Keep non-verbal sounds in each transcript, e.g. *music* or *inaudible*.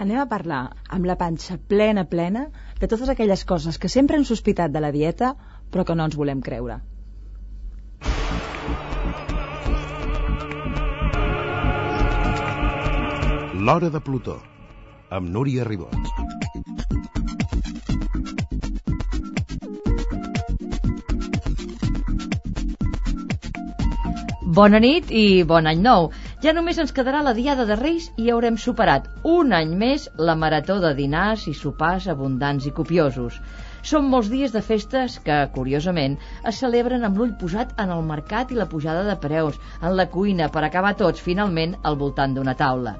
anem a parlar amb la panxa plena, plena, de totes aquelles coses que sempre hem sospitat de la dieta, però que no ens volem creure. L'Hora de Plutó, amb Núria Ribot. Bona nit i bon any nou. Ja només ens quedarà la Diada de Reis i haurem superat un any més la marató de dinars i sopars abundants i copiosos. Són molts dies de festes que, curiosament, es celebren amb l'ull posat en el mercat i la pujada de preus, en la cuina, per acabar tots, finalment, al voltant d'una taula.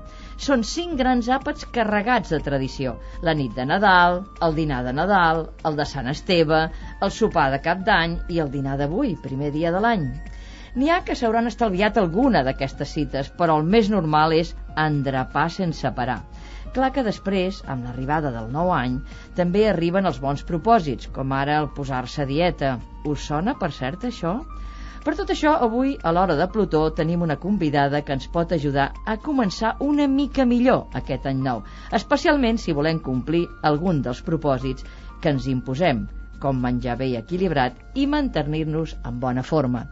Són cinc grans àpats carregats de tradició. La nit de Nadal, el dinar de Nadal, el de Sant Esteve, el sopar de Cap d'Any i el dinar d'avui, primer dia de l'any. N'hi ha que s'hauran estalviat alguna d'aquestes cites, però el més normal és endrapar sense parar. Clar que després, amb l'arribada del nou any, també arriben els bons propòsits, com ara el posar-se a dieta. Us sona, per cert, això? Per tot això, avui, a l'hora de Plutó, tenim una convidada que ens pot ajudar a començar una mica millor aquest any nou, especialment si volem complir algun dels propòsits que ens imposem, com menjar bé i equilibrat i mantenir-nos en bona forma.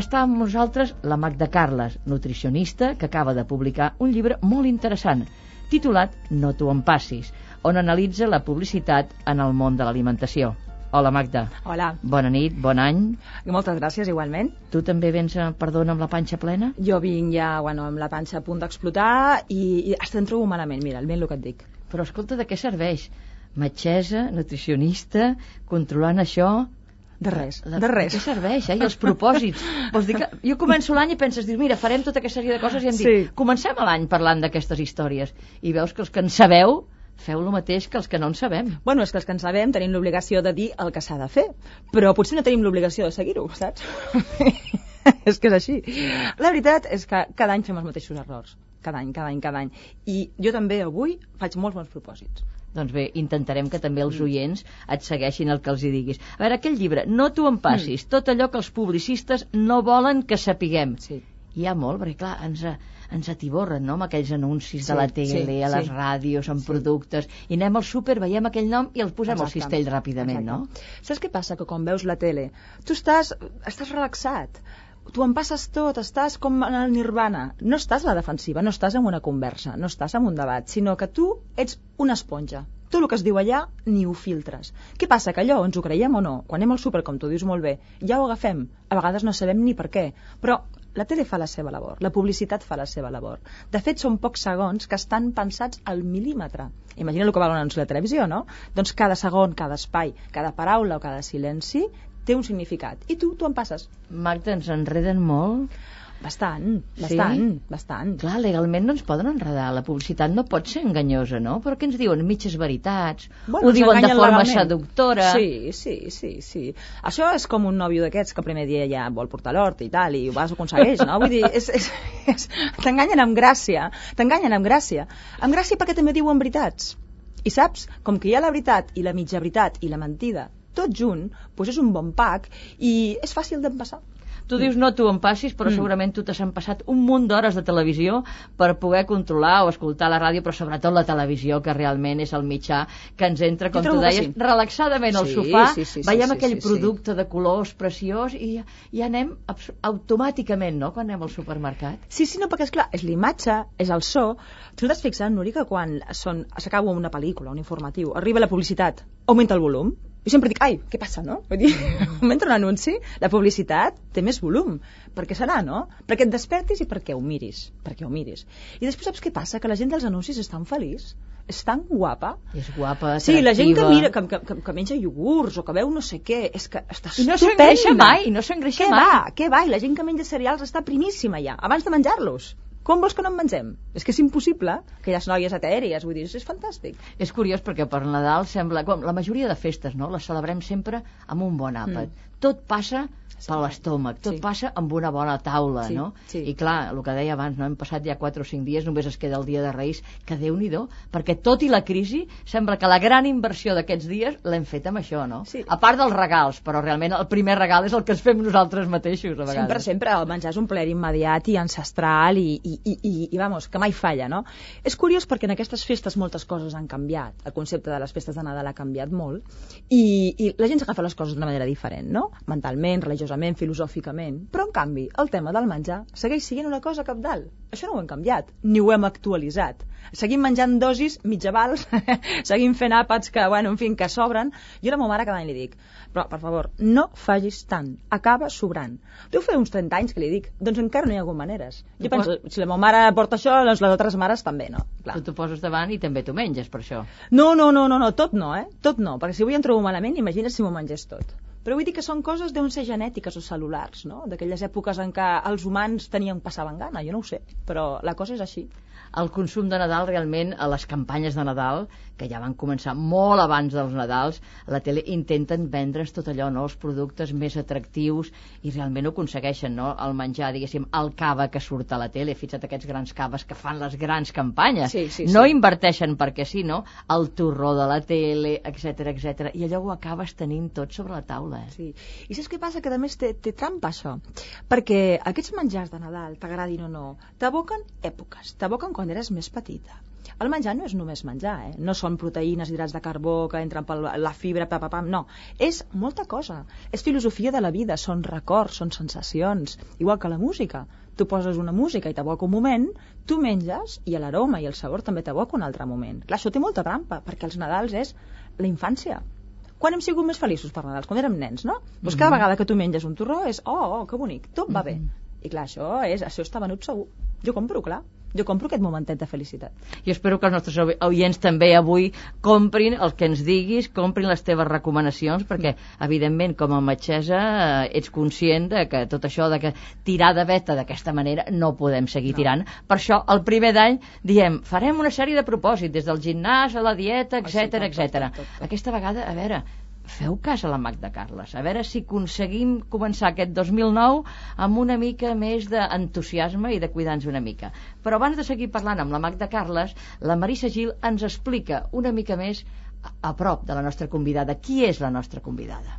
Està amb nosaltres la Magda Carles, nutricionista, que acaba de publicar un llibre molt interessant, titulat No t'ho en passis, on analitza la publicitat en el món de l'alimentació. Hola, Magda. Hola. Bona nit, bon any. I moltes gràcies, igualment. Tu també vens, a, perdona, amb la panxa plena? Jo vinc ja, bueno, amb la panxa a punt d'explotar i, i hasta em trobo malament, mira, almenys el que et dic. Però escolta, de què serveix? Metgessa, nutricionista, controlant això, de res, de, de res. Què serveix, eh? I els propòsits. *laughs* Vols dir que jo començo l'any i penses, dius, mira, farem tota aquesta sèrie de coses i em Sí. dic, comencem l'any parlant d'aquestes històries. I veus que els que en sabeu feu el mateix que els que no en sabem. Bueno, és que els que en sabem tenim l'obligació de dir el que s'ha de fer, però potser no tenim l'obligació de seguir-ho, saps? *laughs* és que és així. La veritat és que cada any fem els mateixos errors. Cada any, cada any, cada any. I jo també avui faig molts bons propòsits. Doncs bé, intentarem que també els oients et segueixin el que els hi diguis. A veure, aquell llibre, no t'ho en passis, tot allò que els publicistes no volen que sapiguem. Sí. Hi ha molt, perquè clar, ens, ens atiborren, no?, amb aquells anuncis de Sí, la tele, sí, a les sí. ràdios, amb Sí. productes, i anem al súper, veiem aquell nom i el posem al Exacte. cistell ràpidament, no? Exacte. Saps què passa? Que quan veus la tele, tu estàs, estàs relaxat, tu en passes tot, estàs com en el nirvana. No estàs a la defensiva, no estàs en una conversa, no estàs en un debat, sinó que tu ets una esponja. Tot el que es diu allà ni ho filtres. Què passa? Que allò ens ho creiem o no? Quan anem al súper, com tu dius molt bé, ja ho agafem. A vegades no sabem ni per què. Però la tele fa la seva labor, la publicitat fa la seva labor. De fet, són pocs segons que estan pensats al mil·límetre. Imagina el que val un la televisió, no? Doncs cada segon, cada espai, cada paraula o cada silenci té un significat. I tu, tu en passes. Magda, ens enreden molt. Bastant, Sí? bastant, bastant. Clar, legalment no ens poden enredar. La publicitat no pot ser enganyosa, no? Però què ens diuen? Mitges veritats? Bueno, ho diuen de forma legalment. seductora? Sí, sí, sí, sí. Això és com un nòvio d'aquests que el primer dia ja vol portar l'hort i tal, i ho vas aconsegueix, no? Vull dir, és, és, és, t'enganyen amb gràcia, t'enganyen amb gràcia. Amb gràcia perquè també diuen veritats. I saps, com que hi ha la veritat i la mitja veritat i la mentida tot junt, doncs és un bon pack i és fàcil d'empassar. Tu dius no t'ho en passis, però Mm. segurament tu t'has passat un munt d'hores de televisió per poder controlar o escoltar la ràdio, però sobretot la televisió, que realment és el mitjà que ens entra, com tu deies, sí. relaxadament al Sí, sofà, sí, sí, sí, veiem sí, aquell sí, sí. producte de colors preciós i ja, ja anem automàticament, no?, quan anem al supermercat. Sí, sí, no, perquè és clar, és l'imatge, és el so. Tu t'has fixat, Nuri, que quan s'acaba una pel·lícula, un informatiu, arriba la publicitat, augmenta el volum? Jo sempre dic, ai, què passa, no? Vull dir, *laughs* augmenta un anunci, la publicitat té més volum. Per què serà, no? Perquè et despertis i perquè ho miris. Perquè ho miris. I després saps què passa? Que la gent dels anuncis és tan feliç, és tan guapa. És guapa, Sí, la gent que atractiva. mira, que, que, que, menja iogurts o que veu no sé què, és que està I no s'engreixa mai, no s'engreixa Què mai. va, què va? I la gent que menja cereals està primíssima ja, abans de menjar-los. Com vols que no en mengem? És que és impossible. Aquelles noies etèries, vull dir, és, és fantàstic. És curiós perquè per Nadal sembla... Com la majoria de festes, no?, les celebrem sempre amb un bon àpat. Mm. Tot passa per l'estómac, tot Sí. passa amb una bona taula, Sí, no? sí. I clar, el que deia abans, no? hem passat ja 4 o 5 dies, només es queda el dia de Reis, que déu nhi perquè tot i la crisi, sembla que la gran inversió d'aquests dies l'hem fet amb això, no? Sí. A part dels regals, però realment el primer regal és el que ens fem nosaltres mateixos, a vegades. Sempre, sempre, el menjar és un plaer immediat i ancestral i, i, i, i, i vamos, que mai falla, no? És curiós perquè en aquestes festes moltes coses han canviat. El concepte de les festes de Nadal ha canviat molt i, i la gent s'agafa les coses d'una manera diferent, no? Mentalment, religiosament, filosòficament. Però, en canvi, el tema del menjar segueix sent una cosa capdalt. Això no ho hem canviat, ni ho hem actualitzat. Seguim menjant dosis mitjavals, *laughs* seguim fent àpats que, bueno, en fi, que sobren. Jo a la meva mare cada any li dic, però, per favor, no facis tant, acaba sobrant. Deu fer uns 30 anys que li dic, doncs encara no hi ha hagut maneres. Jo Ho penso, si la meva mare porta això, doncs les altres mares també, no? Clar. Tu t'ho poses davant i també t'ho menges, per això. No, no, no, no, no, tot no, eh? Tot no, perquè si avui em trobo malament, imagina't si m'ho mengés tot. Però vull dir que són coses deuen ser genètiques o cel·lulars, no? D'aquelles èpoques en què els humans tenien passaven gana, jo no ho sé, però la cosa és així. El consum de Nadal realment a les campanyes de Nadal que ja van començar molt abans dels Nadals a la tele intenten vendre's tot allò no? els productes més atractius i realment ho aconsegueixen no? el menjar, diguéssim, el cava que surt a la tele fixa't aquests grans caves que fan les grans campanyes Sí, sí, no sí. inverteixen perquè sí, no? el torró de la tele, etc etc. i allò ho acabes tenint tot sobre la taula eh? Sí. I saps què passa? Que a més té, té trampa això. Perquè aquests menjars de Nadal, t'agradin o no, t'aboquen èpoques, t'aboquen quan eres més petita. El menjar no és només menjar, eh? no són proteïnes, hidrats de carbó que entren per la fibra, pa, pa, pam, no. És molta cosa. És filosofia de la vida, són records, són sensacions. Igual que la música. Tu poses una música i t'aboca un moment, tu menges i l'aroma i el sabor també t'aboca un altre moment. Clar, això té molta trampa, perquè els Nadals és la infància. Quan hem sigut més feliços per Nadals? Quan érem nens, no? Doncs cada vegada que tu menges un torró és, oh, oh que bonic, tot va bé. I clar, això, és, això està venut segur. Jo compro, clar. Jo compro aquest momentet de felicitat. Jo espero que els nostres oi- oients també avui comprin el que ens diguis, comprin les teves recomanacions, perquè, evidentment, com a metgessa, eh, ets conscient de que tot això de que tirar de beta d'aquesta manera no podem seguir no. tirant. Per això, el primer d'any, diem, farem una sèrie de propòsits, des del gimnàs a la dieta, etc etc. Aquesta vegada, a veure, feu cas a la Magda Carles, a veure si aconseguim començar aquest 2009 amb una mica més d'entusiasme i de cuidar-nos una mica. Però abans de seguir parlant amb la Magda Carles, la Marisa Gil ens explica una mica més a, a prop de la nostra convidada. Qui és la nostra convidada?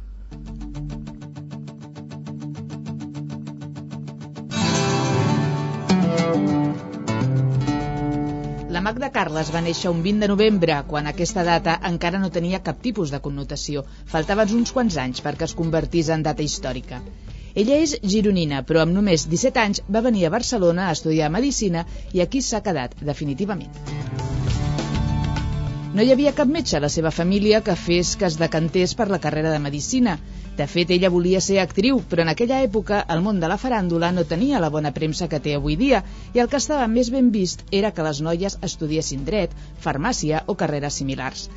Magda Carles va néixer un 20 de novembre, quan aquesta data encara no tenia cap tipus de connotació. Faltaven uns quants anys perquè es convertís en data històrica. Ella és gironina, però amb només 17 anys va venir a Barcelona a estudiar Medicina i aquí s'ha quedat, definitivament. No hi havia cap metge a la seva família que fes que es decantés per la carrera de Medicina. De fet, ella volia ser actriu, però en aquella època el món de la faràndula no tenia la bona premsa que té avui dia i el que estava més ben vist era que les noies estudiessin dret, farmàcia o carreres similars.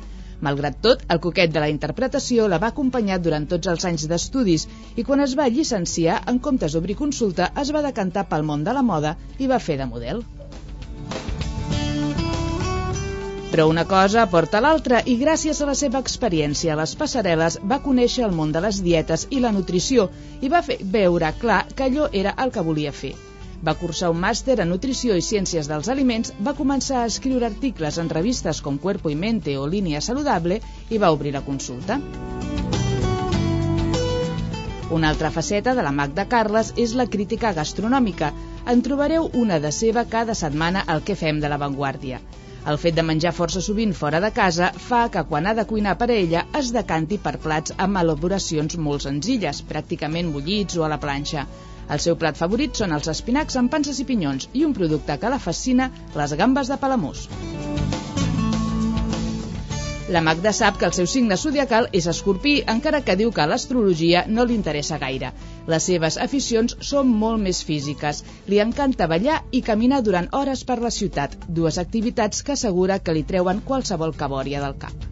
Malgrat tot, el coquet de la interpretació la va acompanyar durant tots els anys d'estudis i quan es va llicenciar, en comptes d'obrir consulta, es va decantar pel món de la moda i va fer de model. Però una cosa porta l'altra i gràcies a la seva experiència a les passarel·les va conèixer el món de les dietes i la nutrició i va fer veure clar que allò era el que volia fer. Va cursar un màster en nutrició i ciències dels aliments, va començar a escriure articles en revistes com Cuerpo y Mente o Línia Saludable i va obrir la consulta. Una altra faceta de la Magda Carles és la crítica gastronòmica. En trobareu una de seva cada setmana al que fem de l'avantguàrdia. El fet de menjar força sovint fora de casa fa que quan ha de cuinar per ella es decanti per plats amb elaboracions molt senzilles, pràcticament bullits o a la planxa. El seu plat favorit són els espinacs amb panses i pinyons i un producte que la fascina, les gambes de Palamós. La Magda sap que el seu signe zodiacal és escorpí, encara que diu que l'astrologia no li interessa gaire. Les seves aficions són molt més físiques. Li encanta ballar i caminar durant hores per la ciutat, dues activitats que assegura que li treuen qualsevol cabòria del cap.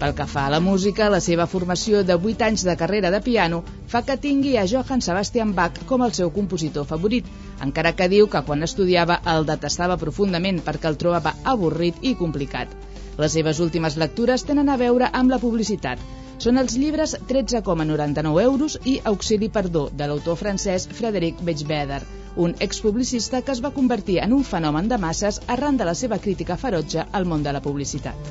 Pel que fa a la música, la seva formació de 8 anys de carrera de piano fa que tingui a Johann Sebastian Bach com el seu compositor favorit, encara que diu que quan estudiava el detestava profundament perquè el trobava avorrit i complicat. Les seves últimes lectures tenen a veure amb la publicitat. Són els llibres 13,99 euros i Auxili Perdó, de l'autor francès Frederic Bechbeder, un expublicista que es va convertir en un fenomen de masses arran de la seva crítica ferotge al món de la publicitat.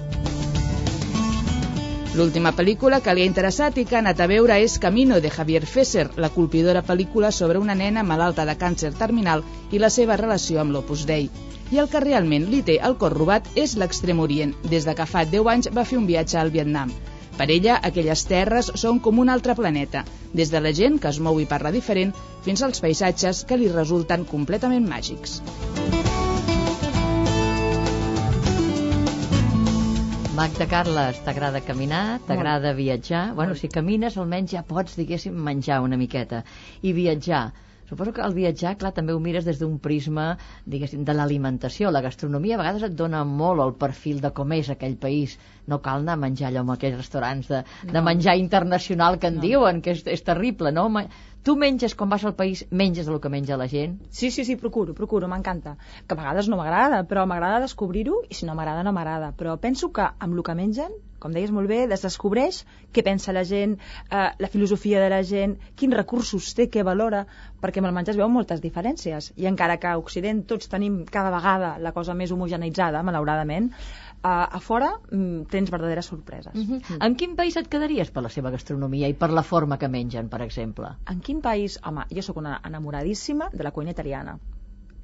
L'última pel·lícula que li ha interessat i que ha anat a veure és Camino de Javier Fesser, la colpidora pel·lícula sobre una nena malalta de càncer terminal i la seva relació amb l'Opus Dei. I el que realment li té el cor robat és l'extrem orient, des de que fa 10 anys va fer un viatge al Vietnam. Per ella, aquelles terres són com un altre planeta, des de la gent que es mou i parla diferent fins als paisatges que li resulten completament màgics. Magda Carles, t'agrada caminar, t'agrada viatjar? Bueno, si camines almenys ja pots, diguéssim, menjar una miqueta. I viatjar, Suposo que el viatjar, clar, també ho mires des d'un prisma, diguéssim, de l'alimentació. La gastronomia a vegades et dona molt el perfil de com és aquell país. No cal anar a menjar allò en aquells restaurants de, no. de menjar internacional que en no. diuen, que és, és terrible, no? Tu menges, quan vas al país, menges el que menja la gent? Sí, sí, sí, procuro, procuro, m'encanta. Que a vegades no m'agrada, però m'agrada descobrir-ho, i si no m'agrada, no m'agrada. Però penso que amb el que mengen com deies molt bé, descobreix què pensa la gent, eh, la filosofia de la gent, quins recursos té, què valora, perquè amb el menjar es veuen moltes diferències. I encara que a Occident tots tenim cada vegada la cosa més homogeneitzada, malauradament, a, a fora mm, tens verdaderes sorpreses. Uh -huh. mm. En quin país et quedaries per la seva gastronomia i per la forma que mengen, per exemple? En quin país? Home, jo sóc una enamoradíssima de la cuina italiana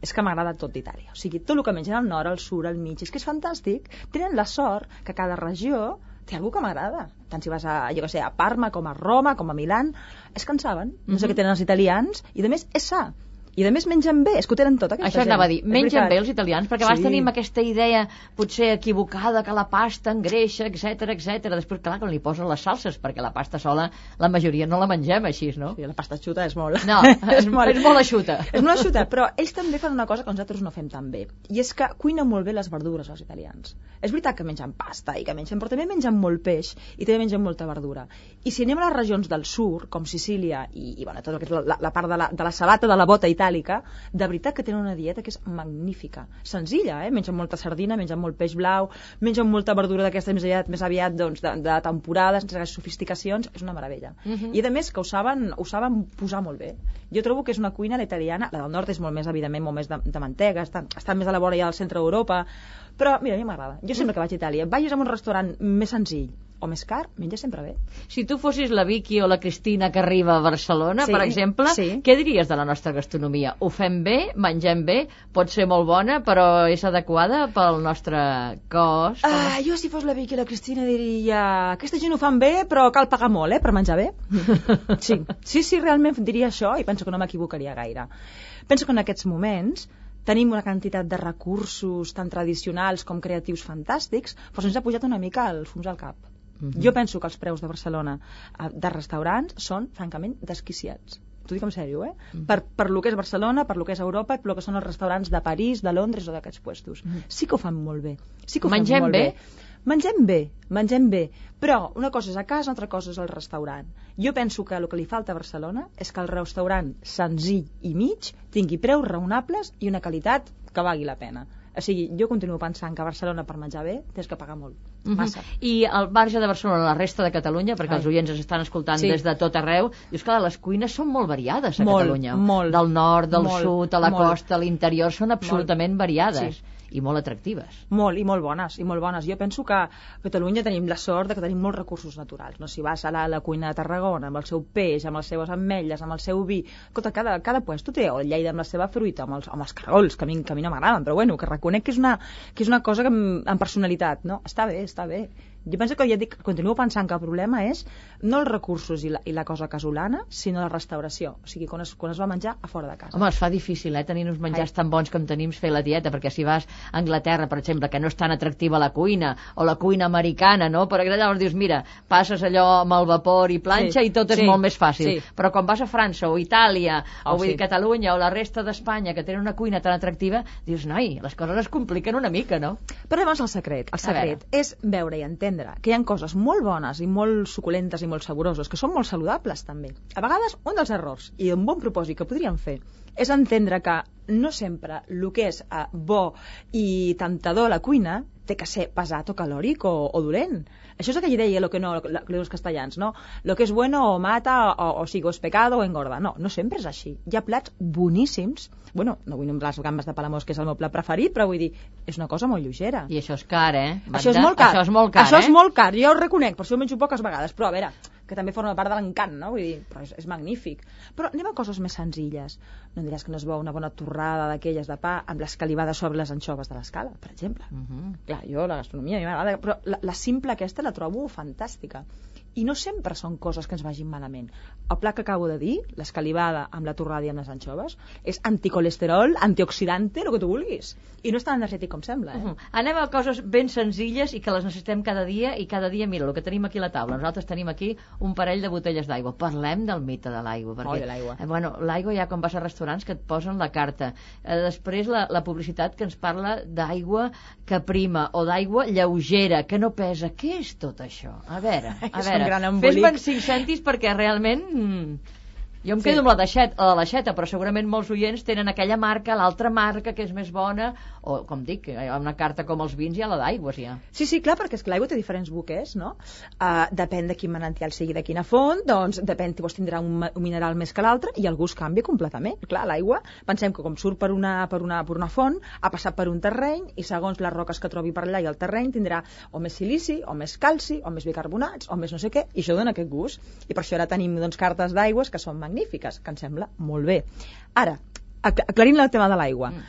és que m'agrada tot d'Itàlia. O sigui, tot el que mengen al nord, al sud, al mig, és que és fantàstic. Tenen la sort que cada regió té algú que m'agrada. Tant si vas a, jo que sé, a Parma, com a Roma, com a Milán, és que en saben. No sé mm -hmm. què tenen els italians, i a més és sa. I a més mengen bé, és que ho tenen tot aquesta Això gent. anava a dir, mengen bé els italians, perquè abans sí. tenim aquesta idea potser equivocada que la pasta engreixa, etc etc. Després, clar, quan li posen les salses, perquè la pasta sola la majoria no la mengem així, no? Sí, la pasta xuta és molt... No, *laughs* és, molt, és molt eixuta. És molt eixuta, però ells també fan una cosa que nosaltres no fem tan bé, i és que cuinen molt bé les verdures, els italians. És veritat que mengen pasta i que mengen, però també mengen molt peix i també mengen molta verdura. I si anem a les regions del sud, com Sicília i, i bueno, tot el que és la, la part de la, de la sabata de la bota itàlica, itàlica, de veritat que tenen una dieta que és magnífica. Senzilla, eh? Mengen molta sardina, mengen molt peix blau, mengen molta verdura d'aquesta més aviat, més aviat doncs, de, de temporada, sense sofisticacions, és una meravella. Uh mhm. -huh. I a més que ho saben, ho saben posar molt bé. Jo trobo que és una cuina la italiana, la del nord és molt més, evidentment, molt més de, de mantega, està, està més a la vora ja del centre d'Europa, però mira, a mi m'agrada. Jo sempre que vaig a Itàlia, vagis a un restaurant més senzill, o més car, menja sempre bé. Si tu fossis la Vicky o la Cristina que arriba a Barcelona, sí, per exemple, sí. què diries de la nostra gastronomia? Ho fem bé, mengem bé, pot ser molt bona, però és adequada pel nostre cos? Ah, jo si fos la Vicky o la Cristina diria aquesta gent ho fan bé, però cal pagar molt, eh, per menjar bé. *laughs* sí, sí, sí, realment diria això i penso que no m'equivocaria gaire. Penso que en aquests moments tenim una quantitat de recursos tant tradicionals com creatius fantàstics, però se'ns ha pujat una mica els fums al cap. Uh -huh. Jo penso que els preus de Barcelona eh, de restaurants són, francament, desquiciats. T'ho dic en sèrio, eh? Uh -huh. per, per lo que és Barcelona, per lo que és Europa i per lo que són els restaurants de París, de Londres o d'aquests puestos. Uh -huh. Sí que ho fan molt bé. Sí que ho Mengem fan molt bé? bé. Mengem bé, mengem bé, però una cosa és a casa, altra cosa és al restaurant. Jo penso que el que li falta a Barcelona és que el restaurant senzill i mig tingui preus raonables i una qualitat que valgui la pena. O sigui, jo continuo pensant que a Barcelona per menjar bé tens que pagar molt. Uh -huh. Massa. I al marge de Barcelona, la resta de Catalunya, perquè Ai. els oients es estan escoltant sí. des de tot arreu, dius que les cuines són molt variades a molt, Catalunya. Molt, Del nord, del molt, sud, a la molt. costa, a l'interior, són absolutament molt. variades. Sí i molt atractives. Molt, i molt bones, i molt bones. Jo penso que a Catalunya tenim la sort de que tenim molts recursos naturals. No? Si vas a la, la cuina de Tarragona, amb el seu peix, amb les seves ametlles, amb el seu vi... Escolta, cada, cada puesto té el Lleida amb la seva fruita, amb els, amb els cargols, que a mi, que a mi no m'agraden, però bueno, que reconec que és una, que és una cosa que amb, amb personalitat, no? Està bé, està bé. Jo penso que ja dic, continuo pensant que el problema és no els recursos i la, i la cosa casolana, sinó la restauració. O sigui, quan es, quan es va menjar a fora de casa. Home, es fa difícil, eh, tenir uns menjars Ai. tan bons com tenim fer la dieta, perquè si vas a Anglaterra, per exemple, que no és tan atractiva la cuina, o la cuina americana, no? Per llavors dius, mira, passes allò amb el vapor i planxa sí. i tot és sí. molt més fàcil. Sí. Però quan vas a França o Itàlia, Oh, o vull sí. dir, Catalunya, o la resta d'Espanya, que tenen una cuina tan atractiva, dius, noi, les coses es compliquen una mica, no? Però llavors el secret, el secret és veure i entendre que hi ha coses molt bones i molt suculentes i molt saboroses, que són molt saludables també. A vegades, un dels errors i un bon propòsit que podríem fer és entendre que no sempre el que és eh, bo i tentador a la cuina té que ser pesat o calòric o, o dolent. Això és el que ell deia, lo que no, lo els castellans, no? Lo que és bueno o mata, o, o sigui, o és pecado o engorda. No, no sempre és així. Hi ha plats boníssims, bueno, no vull nombrar les gambes de Palamós, que és el meu plat preferit, però vull dir, és una cosa molt lleugera. I això és car, eh? Magda? Això és molt car. Això és molt car, Això eh? és molt car, jo ho reconec, per això ho menjo poques vegades, però a veure, que també forma part de l'encant, no? Vull dir, però és, és magnífic. Però anem a coses més senzilles. No diràs que no es veu una bona torrada d'aquelles de pa amb l'escalivada sobre les anxoves de l'escala, per exemple. Mhm. Clar, jo la gastronomia a mi m'agrada, però la, la simple aquesta la trobo fantàstica. I no sempre són coses que ens vagin malament. El plat que acabo de dir, l'escalivada amb la torrada i amb les anxoves, és anticolesterol, antioxidante, el que tu vulguis. I no és tan energètic com sembla, eh? Mhm. Anem a coses ben senzilles i que les necessitem cada dia i cada dia, mira, el que tenim aquí a la taula. Nosaltres tenim aquí un parell de botelles d'aigua. Parlem del mite de l'aigua. Perquè, de l'aigua. Eh, bueno, l'aigua ja quan vas a restaurants que et posen la carta. Eh, després la, la publicitat que ens parla d'aigua que prima o d'aigua lleugera, que no pesa. Què és tot això? A veure, a *laughs* veure. Gran embolic. Fes-me'n cinc cèntims perquè realment... mm, jo em Sí. quedo amb la d'aixeta, la de l'aixeta, però segurament molts oients tenen aquella marca, l'altra marca que és més bona, o com dic, una carta com els vins i hi ha la d'aigües ja. Sí, sí, clar, perquè és que l'aigua té diferents buquers, no? Uh, depèn de quin manantial sigui de quina font, doncs depèn, llavors tindrà un, un mineral més que l'altre i el gust canvia completament. Clar, l'aigua, pensem que com surt per una, per, una, per una font, ha passat per un terreny i segons les roques que trobi per allà i el terreny tindrà o més silici, o més calci, o més bicarbonats, o més no sé què, i això dona aquest gust. I per això ara tenim doncs, cartes d'aigües que són magnífiques, que em sembla molt bé. Ara, ac- aclarint el tema de l'aigua, Mm.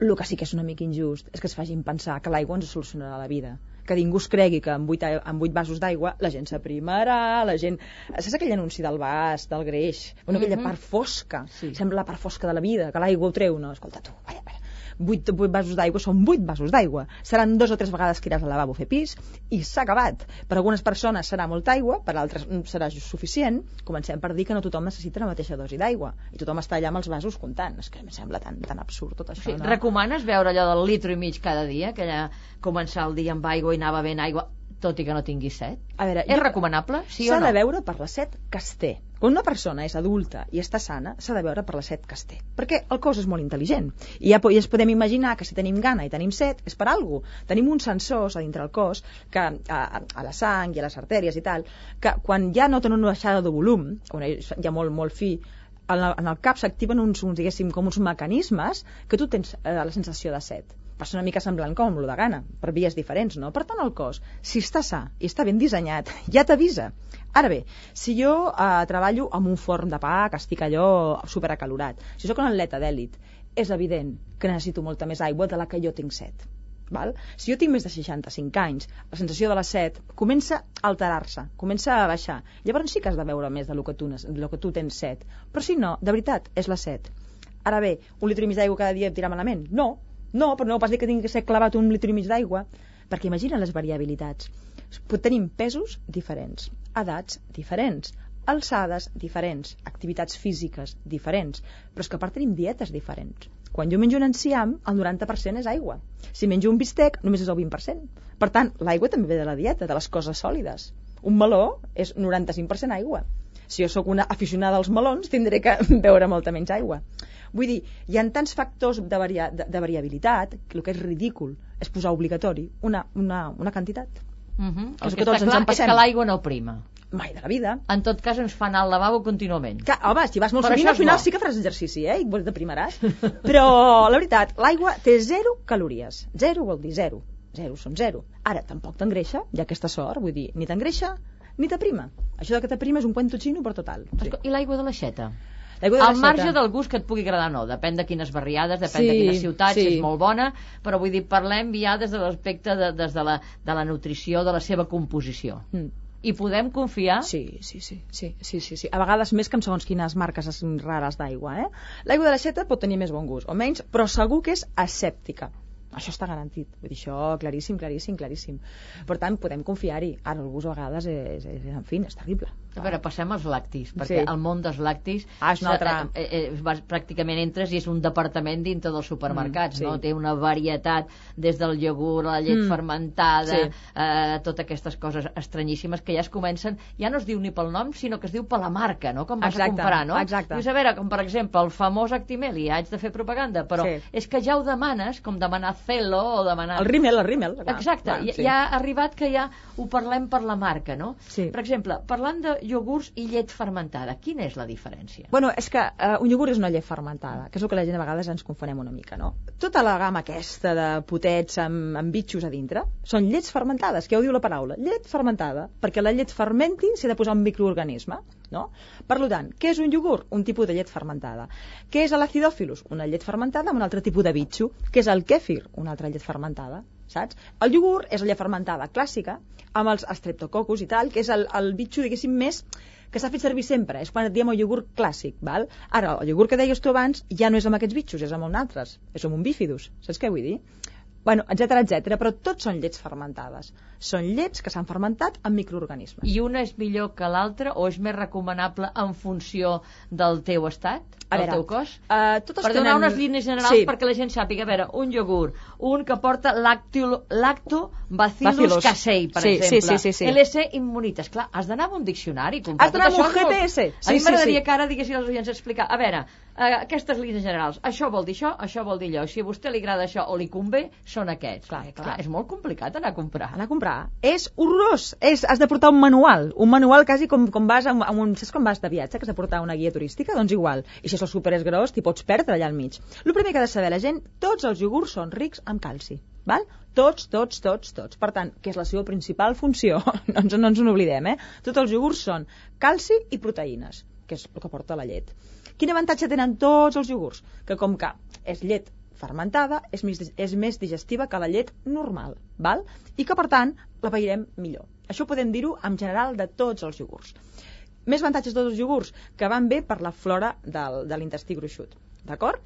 el que sí que és una mica injust és que es facin pensar que l'aigua ens solucionarà la vida que ningú es cregui que amb 8, amb 8 vasos d'aigua la gent s'aprimarà, la gent... Saps aquell anunci del vas, del greix? Bueno, aquella Mhm. part fosca, Sí. sembla la part fosca de la vida, que l'aigua ho treu, no? Escolta tu, vaya, vaya. 8, 8 vasos d'aigua són 8 vasos d'aigua. Seran dos o tres vegades que iràs al lavabo a fer pis i s'ha acabat. Per algunes persones serà molta aigua, per altres mm, serà suficient. Comencem per dir que no tothom necessita la mateixa dosi d'aigua i tothom està allà amb els vasos comptant. És que em sembla tan, tan absurd tot això, Sí, no? Recomanes veure allò del litro i mig cada dia, que allà començar el dia amb aigua i anar bevent aigua, tot i que no tinguis set? A veure, És jo- recomanable, sí o S'ha no? de veure per la set que es té. Quan una persona és adulta i està sana, s'ha de veure per la set que es té. Perquè el cos és molt intel·ligent. I ja, ens podem imaginar que si tenim gana i tenim set, és per alguna cosa. Tenim uns sensors a dintre el cos, que, a, a, la sang i a les artèries i tal, que quan ja noten una baixada de volum, on és ja molt, molt fi, en el, en el cap s'activen uns, uns, diguéssim, com uns mecanismes que tu tens eh, la sensació de set. Passa una mica semblant com amb lo de gana, per vies diferents, no? Per tant, el cos, si està sa i està ben dissenyat, *laughs* ja t'avisa. Ara bé, si jo eh, treballo amb un forn de pa que estic allò superacalorat, si sóc un atleta d'èlit, és evident que necessito molta més aigua de la que jo tinc set. Val? Si jo tinc més de 65 anys, la sensació de la set comença a alterar-se, comença a baixar. Llavors sí que has de veure més de lo que tu, nes- de lo que tu tens set. Però si no, de veritat, és la set. Ara bé, un litre i mig d'aigua cada dia et dirà malament? No, no, però no pas dir que tingui que ser clavat un litre i mig d'aigua, perquè imagina les variabilitats. Tenim pesos diferents, edats diferents, alçades diferents, activitats físiques diferents, però és que a part tenim dietes diferents. Quan jo menjo un enciam, el 90% és aigua. Si menjo un bistec, només és el 20%. Per tant, l'aigua també ve de la dieta, de les coses sòlides. Un meló és 95% aigua. Si jo sóc una aficionada als melons, tindré que *laughs* beure molta menys aigua. Vull dir, hi ha tants factors de, varia, de, de variabilitat que el que és ridícul és posar obligatori una, una, una quantitat. Uh -huh. És El que que tots ens en és passem. que l'aigua no prima. Mai de la vida. En tot cas, ens fa anar al lavabo contínuament. Que, home, si vas molt Però sovint, al és final bo. sí que faràs exercici, eh? I et deprimaràs. *laughs* Però, la veritat, l'aigua té zero calories. Zero vol dir zero. Zero són zero. Ara, tampoc t'engreixa, hi ha aquesta sort, vull dir, ni t'engreixa ni t'aprima. Això de que t'aprima és un cuento xino per total. Sí. I l'aigua de l'aixeta? L'aigua de Al marge del gust que et pugui agradar no, depèn de quines barriades, depèn de Sí, quines ciutats, sí. és molt bona, però vull dir, parlem ja des de l'aspecte de, des de la, de la nutrició, de la seva composició. Mm. I podem confiar Sí, sí, sí, sí, sí, sí, sí. A vegades més que amb segons quines marques rares d'aigua, eh? L'aigua de l'aixeta pot tenir més bon gust, o menys, però segur que és asèptica. Això està garantit. Vull dir, això claríssim, claríssim, claríssim. Per tant, podem confiar-hi. Ara, el a vegades és, és, és en fi, és terrible. A veure, passem als lactis, perquè Sí. el món dels lactis Ah, és una altra- eh, eh, eh, pràcticament entres i és un departament dintre dels supermercats, Mm, sí. no? Té una varietat des del iogurt, la llet Mm, fermentada, sí. eh, totes aquestes coses estranyíssimes que ja es comencen, ja no es diu ni pel nom, sinó que es diu per la marca, no? Com vas Exacte, a comprar, no? exacte. Dius, a veure, com per exemple el famós Actimel, i haig de fer propaganda, però Sí. és que ja ho demanes, com demanar Celo o demanar... El rímel, el rímel. Exacte, clar, ja, sí. ja ha arribat que ja ho parlem per la marca, no? Sí. Per exemple, parlant de iogurts i llet fermentada, quina és la diferència? Bueno, és que uh, un iogurt és una llet fermentada, que és el que la gent a vegades ens confonem una mica, no? Tota la gamma aquesta de potets amb, amb bitxos a dintre són llets fermentades, que ja ho diu la paraula, llet fermentada, perquè la llet fermenti s'ha de posar un microorganisme, no? Per tant, què és un iogurt? Un tipus de llet fermentada. Què és l'acidòfilus? Una llet fermentada amb un altre tipus de bitxo. Què és el kèfir? Una altra llet fermentada, saps? El iogurt és la fermentada clàssica, amb els streptococcus i tal, que és el, el bitxo, diguéssim, més que s'ha fet servir sempre, és quan et diem el iogurt clàssic, val? Ara, el iogurt que deies tu abans ja no és amb aquests bitxos, és amb un altres, és amb un bífidus, saps què vull dir? Bueno, etc etc, però tots són llets fermentades. Són llets que s'han fermentat amb microorganismes. I una és millor que l'altra o és més recomanable en funció del teu estat, A del veure, teu cos? Uh, totes per tenen... donar unes línies generals sí. perquè la gent sàpiga, a veure, un iogurt, un que porta lactil, lactobacillus Bacillus. casei, per Sí, sí, exemple. sí, sí, sí. LC immunitas. Clar, has d'anar amb un diccionari. Has d'anar amb un GPS. a Sí, mi sí, m'agradaria sí. que ara diguessin als oients explicar, a veure, aquestes línies generals, això vol dir això, això vol dir allò. Si a vostè li agrada això o li convé, són aquests. Clar, Eh, clar. és molt complicat anar a comprar. anar a comprar és horrorós. És, has de portar un manual, un manual quasi com, com vas a un, a un, saps com vas de viatge, que has de portar una guia turística? Doncs igual. I si el súper és gros, t'hi pots perdre allà al mig. El primer que ha de saber la gent, tots els iogurts són rics en calci. Val? Tots, tots, tots, tots. Per tant, que és la seva principal funció, *laughs* no ens, no ens n'oblidem, eh? Tots els iogurts són calci i proteïnes, que és el que porta la llet. Quin avantatge tenen tots els iogurts? Que com que és llet fermentada, és més, és més digestiva que la llet normal, val? i que, per tant, la pairem millor. Això podem dir-ho en general de tots els iogurts. Més avantatges de tots els iogurts, que van bé per la flora del, de l'intestí gruixut. D'acord?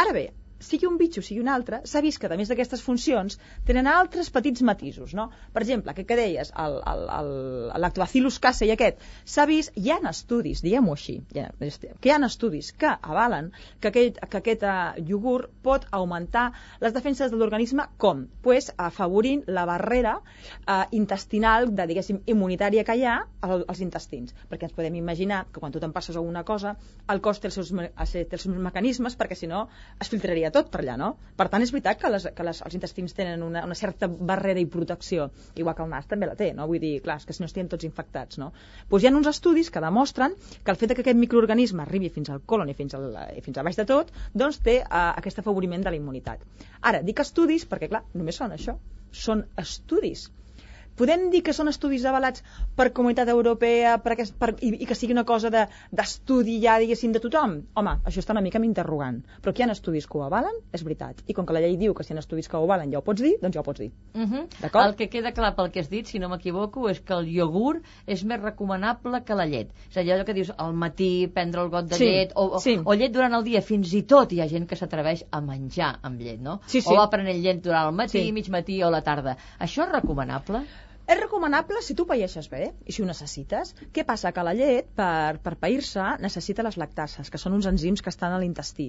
Ara bé, sigui un bitxo, sigui un altre, s'ha vist que, a més d'aquestes funcions, tenen altres petits matisos, no? Per exemple, aquest que deies, lactobacillus casei aquest, s'ha vist, hi ha estudis, diguem-ho així, hi ha, que hi ha estudis que avalen que aquest, que aquest uh, iogurt pot augmentar les defenses de l'organisme com? Pues, afavorint la barrera uh, intestinal, de, diguéssim, immunitària que hi ha al- als intestins. Perquè ens podem imaginar que quan tu te'n passes alguna cosa, el cos té els seus, els seus mecanismes perquè si no es filtraria tot per allà, no? Per tant, és veritat que, les, que les, els intestins tenen una, una certa barrera i protecció, igual que el nas també la té, no? Vull dir, clar, és que si no estiguem tots infectats, no? Doncs hi ha uns estudis que demostren que el fet que aquest microorganisme arribi fins al colon i fins, al, i fins a baix de tot, doncs té uh, aquest afavoriment de la immunitat. Ara, dic estudis perquè, clar, només són això, són estudis. Podem dir que són estudis avalats per Comunitat Europea per aquest, per, i, i que sigui una cosa de- d'estudi ja, diguéssim, de tothom? Home, això està una mica m'interrogant. Però que hi ha estudis que ho avalen, és veritat. I com que la llei diu que si hi ha estudis que ho avalen ja ho pots dir, doncs ja ho pots dir. Uh -huh. D'acord? El que queda clar pel que has dit, si no m'equivoco, és que el iogurt és més recomanable que la llet. És allò que dius al matí prendre el got de Sí, llet, o, o, sí. o llet durant el dia, fins i tot hi ha gent que s'atreveix a menjar amb llet, no? Sí, sí. O va prenent llet durant el matí, Sí. mig matí o la tarda. Això és recomanable? És recomanable si tu paeixes bé i si ho necessites. Què passa? Que la llet, per, per pair-se, necessita les lactases, que són uns enzims que estan a l'intestí.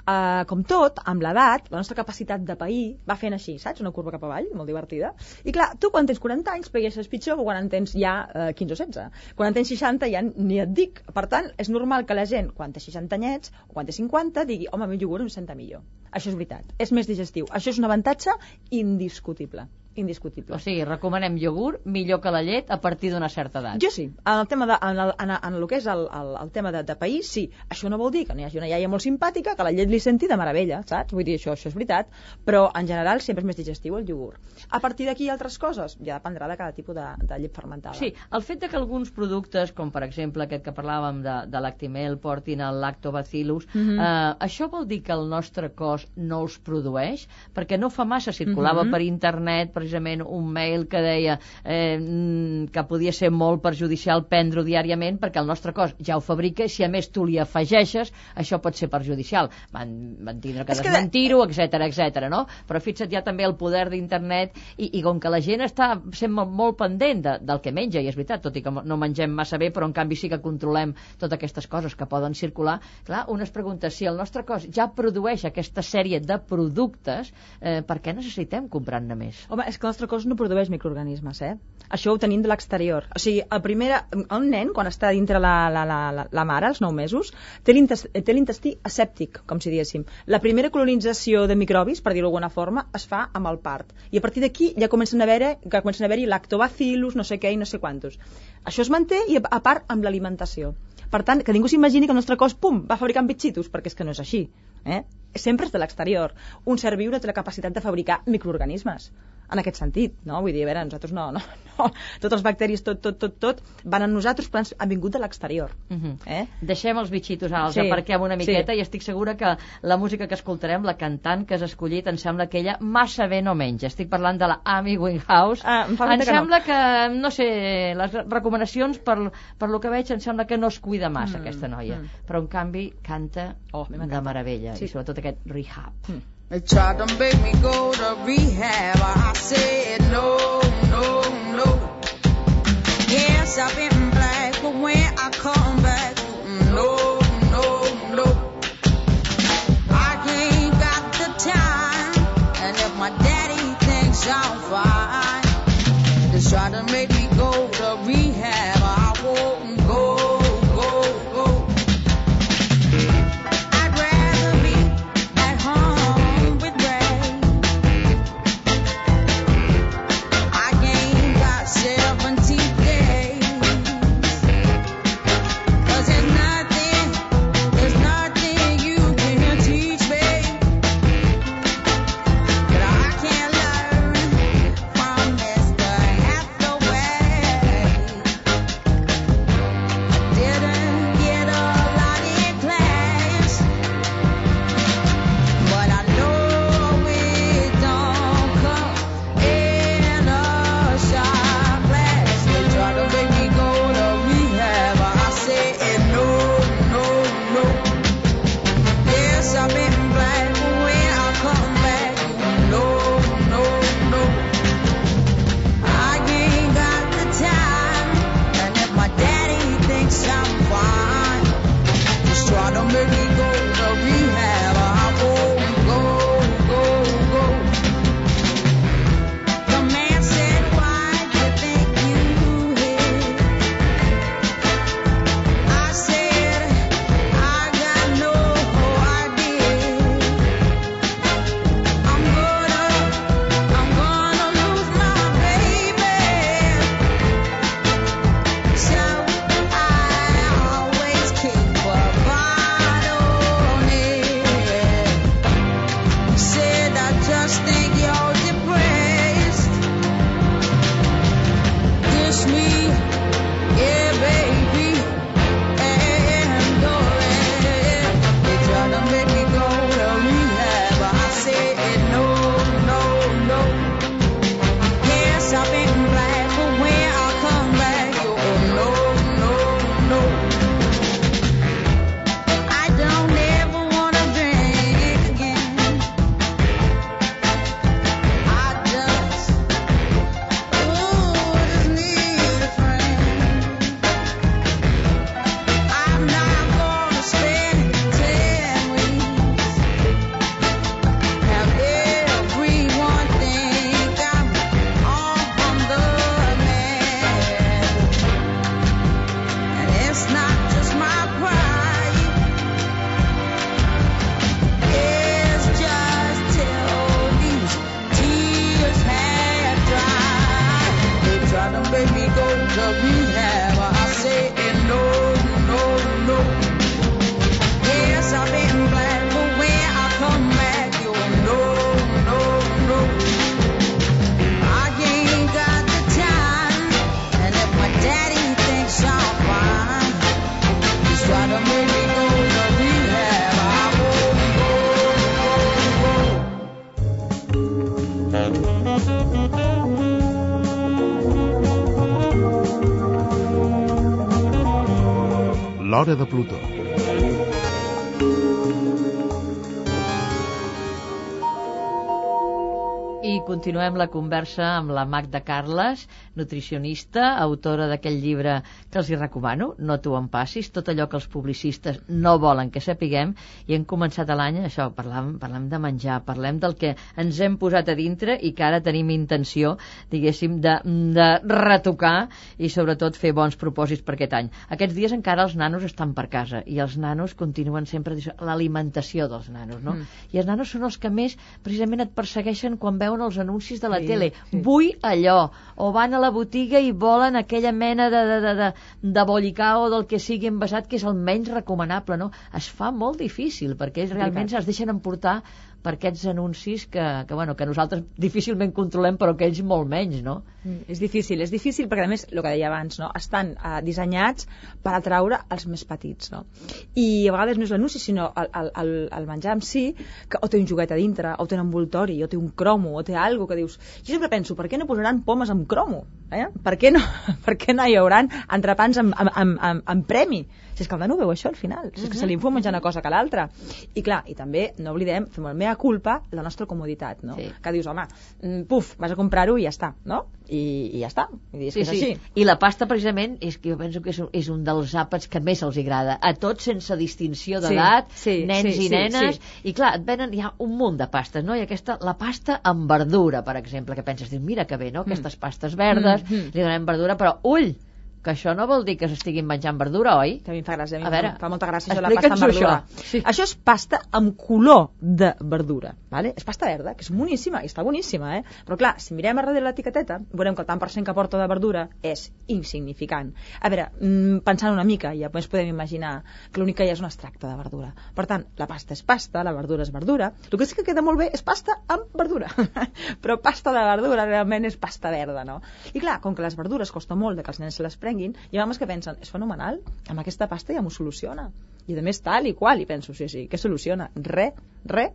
Uh, com tot, amb l'edat, la nostra capacitat de pair va fent així, saps? Una curva cap avall, molt divertida. I clar, tu quan tens 40 anys paeixes pitjor que quan en tens ja uh, 15 o 16. Quan en tens 60 ja ni et dic. Per tant, és normal que la gent, quan té 60 anyets o quan té 50, digui, home, el meu iogurt em senta millor. Això és veritat. És més digestiu. Això és un avantatge indiscutible. Indiscutible. O sigui, recomanem iogurt millor que la llet a partir d'una certa edat. Jo sí, en el tema de, en, el, en, en el que és el, el, el tema de, de país, sí. Això no vol dir que no hi hagi una iaia molt simpàtica, que la llet li senti de meravella, saps? Vull dir, això, això és veritat, però en general sempre és més digestiu el iogurt. A partir d'aquí altres coses, ja dependrà de cada tipus de, de llet fermentada. Sí, el fet de que alguns productes, com per exemple aquest que parlàvem de, de l'Actimel, portin el lactobacillus, Mhm. eh, això vol dir que el nostre cos no els produeix? Perquè no fa massa circulava Mhm. per internet, per precisament un mail que deia eh, mm, que podia ser molt perjudicial prendre-ho diàriament perquè el nostre cos ja ho fabrica i si a més tu li afegeixes, això pot ser perjudicial. Van, van tindre que És que desmentir-ho, etc etc. no? Però fixa't ja també el poder d'internet i, i com que la gent està sent molt, molt pendent de, del que menja, i és veritat, tot i que no mengem massa bé, però en canvi sí que controlem totes aquestes coses que poden circular, clar, un es pregunta si el nostre cos ja produeix aquesta sèrie de productes, eh, per què necessitem comprar-ne més? Home, és que el nostre cos no produeix microorganismes, eh? Això ho tenim de l'exterior. O sigui, el primer, un nen, quan està dintre la, la, la, la, mare, als 9 mesos, té l'intes- té l'intestí asèptic, com si diguéssim. La primera colonització de microbis, per dir-ho d'alguna forma, es fa amb el part. I a partir d'aquí ja comencen a haver que comencen a haver-hi lactobacillus, no sé què i no sé quantos. Això es manté i a part amb l'alimentació. Per tant, que ningú s'imagini que el nostre cos, pum, va fabricant bitxitos, perquè és que no és així. Eh? Sempre és de l'exterior. Un ser viure té la capacitat de fabricar microorganismes en aquest sentit, no? Vull dir, a veure, nosaltres no, no, no. Tots els bacteris, tot, tot, tot, tot, van a nosaltres, però han vingut de l'exterior. Uh -huh. Eh? Deixem els bitxitos als, Sí, sí, aparquem una miqueta sí. i estic segura que la música que escoltarem, la cantant que has escollit, em sembla que ella massa bé no menja. Estic parlant de la Amy Winehouse. Ah, em em veure que no. sembla que, no sé, les recomanacions, per, per lo que veig, em sembla que no es cuida massa, Mm, aquesta noia. mm. Però, en canvi, canta Oh, de meravella. Sí. I sobretot aquest rehab. They tried to make me go to rehab. I said no, no, no. Yes, I've been black, but when I come back, no, no, no. I ain't got the time, and if my daddy thinks I'm fine, they try to make l'hora de Plutó. I continuem la conversa amb la Magda Carles, nutricionista, autora d'aquell llibre que els hi recomano, No t'ho en passis, tot allò que els publicistes no volen que sapiguem, i hem començat l'any, això, parlem, parlem de menjar, parlem del que ens hem posat a dintre i que ara tenim intenció, diguéssim, de, de retocar i sobretot fer bons propòsits per aquest any. Aquests dies encara els nanos estan per casa i els nanos continuen sempre l'alimentació dels nanos, no? Mm. I els nanos són els que més precisament et persegueixen quan veuen els anuncis de la Sí, tele. sí. Vull allò. O van a la botiga i volen aquella mena de, de, de, de, de bollicao o del que sigui envasat, que és el menys recomanable, no? Es fa molt difícil, perquè ells realment es deixen emportar per aquests anuncis que, que, bueno, que nosaltres difícilment controlem, però que ells molt menys, no? Mm, És difícil, és difícil perquè a més, el que deia abans, no? estan uh, dissenyats per atraure els més petits. No? I a vegades no és l'anunci, sinó el, el, el, menjar en si, que o té un joguet a dintre, o té un envoltori, o té un cromo, o té algo que dius... Jo sempre penso, per què no posaran pomes amb cromo? Eh? Per, què no, *laughs* per què no hi hauran entrepans amb, amb, amb, amb, amb premi? Si és que el nano veu això al final, si és que se li fot menjar una cosa que l'altra. I clar, i també, no oblidem, fem el mea culpa, la nostra comoditat, no? Sí. Que dius, home, mm, puf, vas a comprar-ho i ja està, no? I, i ja està. I és que és així. I la pasta, precisament, és que jo penso que és un, és un dels àpats que més els agrada. A tots, sense distinció d'edat, Sí, sí, nens sí, i sí, nenes. sí. I clar, et venen ja un munt de pastes, no? I aquesta, la pasta amb verdura, per exemple, que penses, dius, mira que bé, no? Aquestes pastes verdes, Mm, mm. li donem verdura, però ull, que això no vol dir que s'estiguin menjant verdura, oi? Que a mi em fa gràcia, a mi A veure, fa molta gràcia això de la pasta amb verdura. això. Sí. Això és pasta amb color de verdura, vale? és pasta verda, que és boníssima, i està boníssima, eh? però clar, si mirem a darrere l'etiqueteta, veurem que el tant per cent que porta de verdura és insignificant. A veure, mm, pensant una mica, ja ens podem imaginar que l'únic que hi ha és un extracte de verdura. Per tant, la pasta és pasta, la verdura és verdura, el que sí que queda molt bé és pasta amb verdura, *laughs* però pasta de verdura realment és pasta verda, no? I clar, com que les verdures costa molt de que els nens se les prenguin, hi ha que pensen, és fenomenal, amb aquesta pasta ja m'ho soluciona. I a més tal i qual, i penso, sí, sí, què soluciona? Re, re.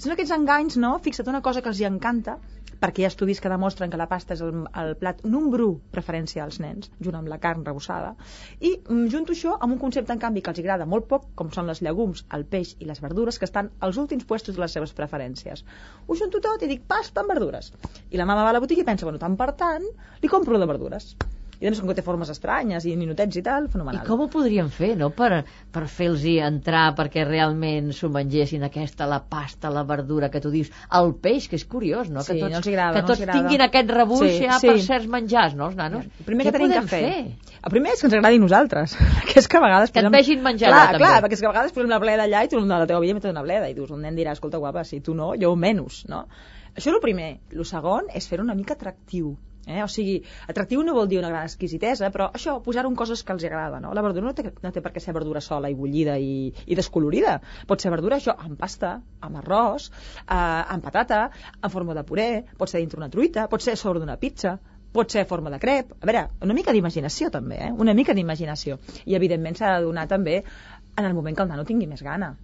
Són aquests enganys, no? Fixa't una cosa que els hi encanta, perquè hi ha estudis que demostren que la pasta és el, el plat número preferència als nens, junt amb la carn rebossada, i mm, junto això amb un concepte, en canvi, que els agrada molt poc, com són les llegums, el peix i les verdures, que estan als últims puestos de les seves preferències. Ho junto tot i dic pasta amb verdures. I la mama va a la botiga i pensa, bueno, tant per tant, li compro de verdures. I a més, com que té formes estranyes i ninotets i tal, I fenomenal. com ho podríem fer, no?, per, per fer-los entrar perquè realment s'ho mengessin aquesta, la pasta, la verdura que tu dius, el peix, que és curiós, no?, que Sí, tots, no agrada, que no tots agrada. tinguin aquest rebuix Sí, ja sí. per certs menjars, no, els nanos? El primer Què que tenim podem que fer, El primer és que ens agradi a nosaltres, *laughs* que és que a vegades... Que et posem- vegin menjar clar, també. Clar, perquè és que a vegades posem la bleda allà i tu de la teva vida metes una bleda i dius, un nen dirà, escolta guapa, si tu no, jo menys, no? Això és el primer. El segon és fer una mica atractiu. Eh? O sigui, atractiu no vol dir una gran exquisitesa, però això, posar-ho en coses que els agrada, no? La verdura no té, no té per què ser verdura sola i bullida i, i descolorida. Pot ser verdura, això, amb pasta, amb arròs, eh, amb patata, en forma de puré, pot ser dintre una truita, pot ser sobre d'una pizza, pot ser forma de crep. A veure, una mica d'imaginació també, eh? Una mica d'imaginació. I evidentment s'ha de donar també en el moment que el nano tingui més gana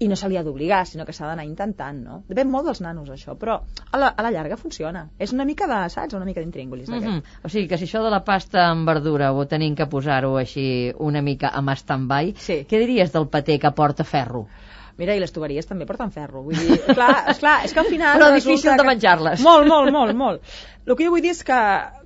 i no se li ha d'obligar, sinó que s'ha d'anar intentant, no? Depèn molt dels nanos, això, però a la, a la llarga funciona. És una mica de, saps, una mica d'intríngulis, Mm d'aquest. -hmm. O sigui que si això de la pasta amb verdura ho tenim que posar-ho així una mica amb stand-by, Sí. què diries del paté que porta ferro? Mira, i les tuberies també porten ferro. Vull dir, clar, esclar, és que al final... Però difícil de que- menjar-les. Molt, molt, molt, molt. El que jo vull dir és que,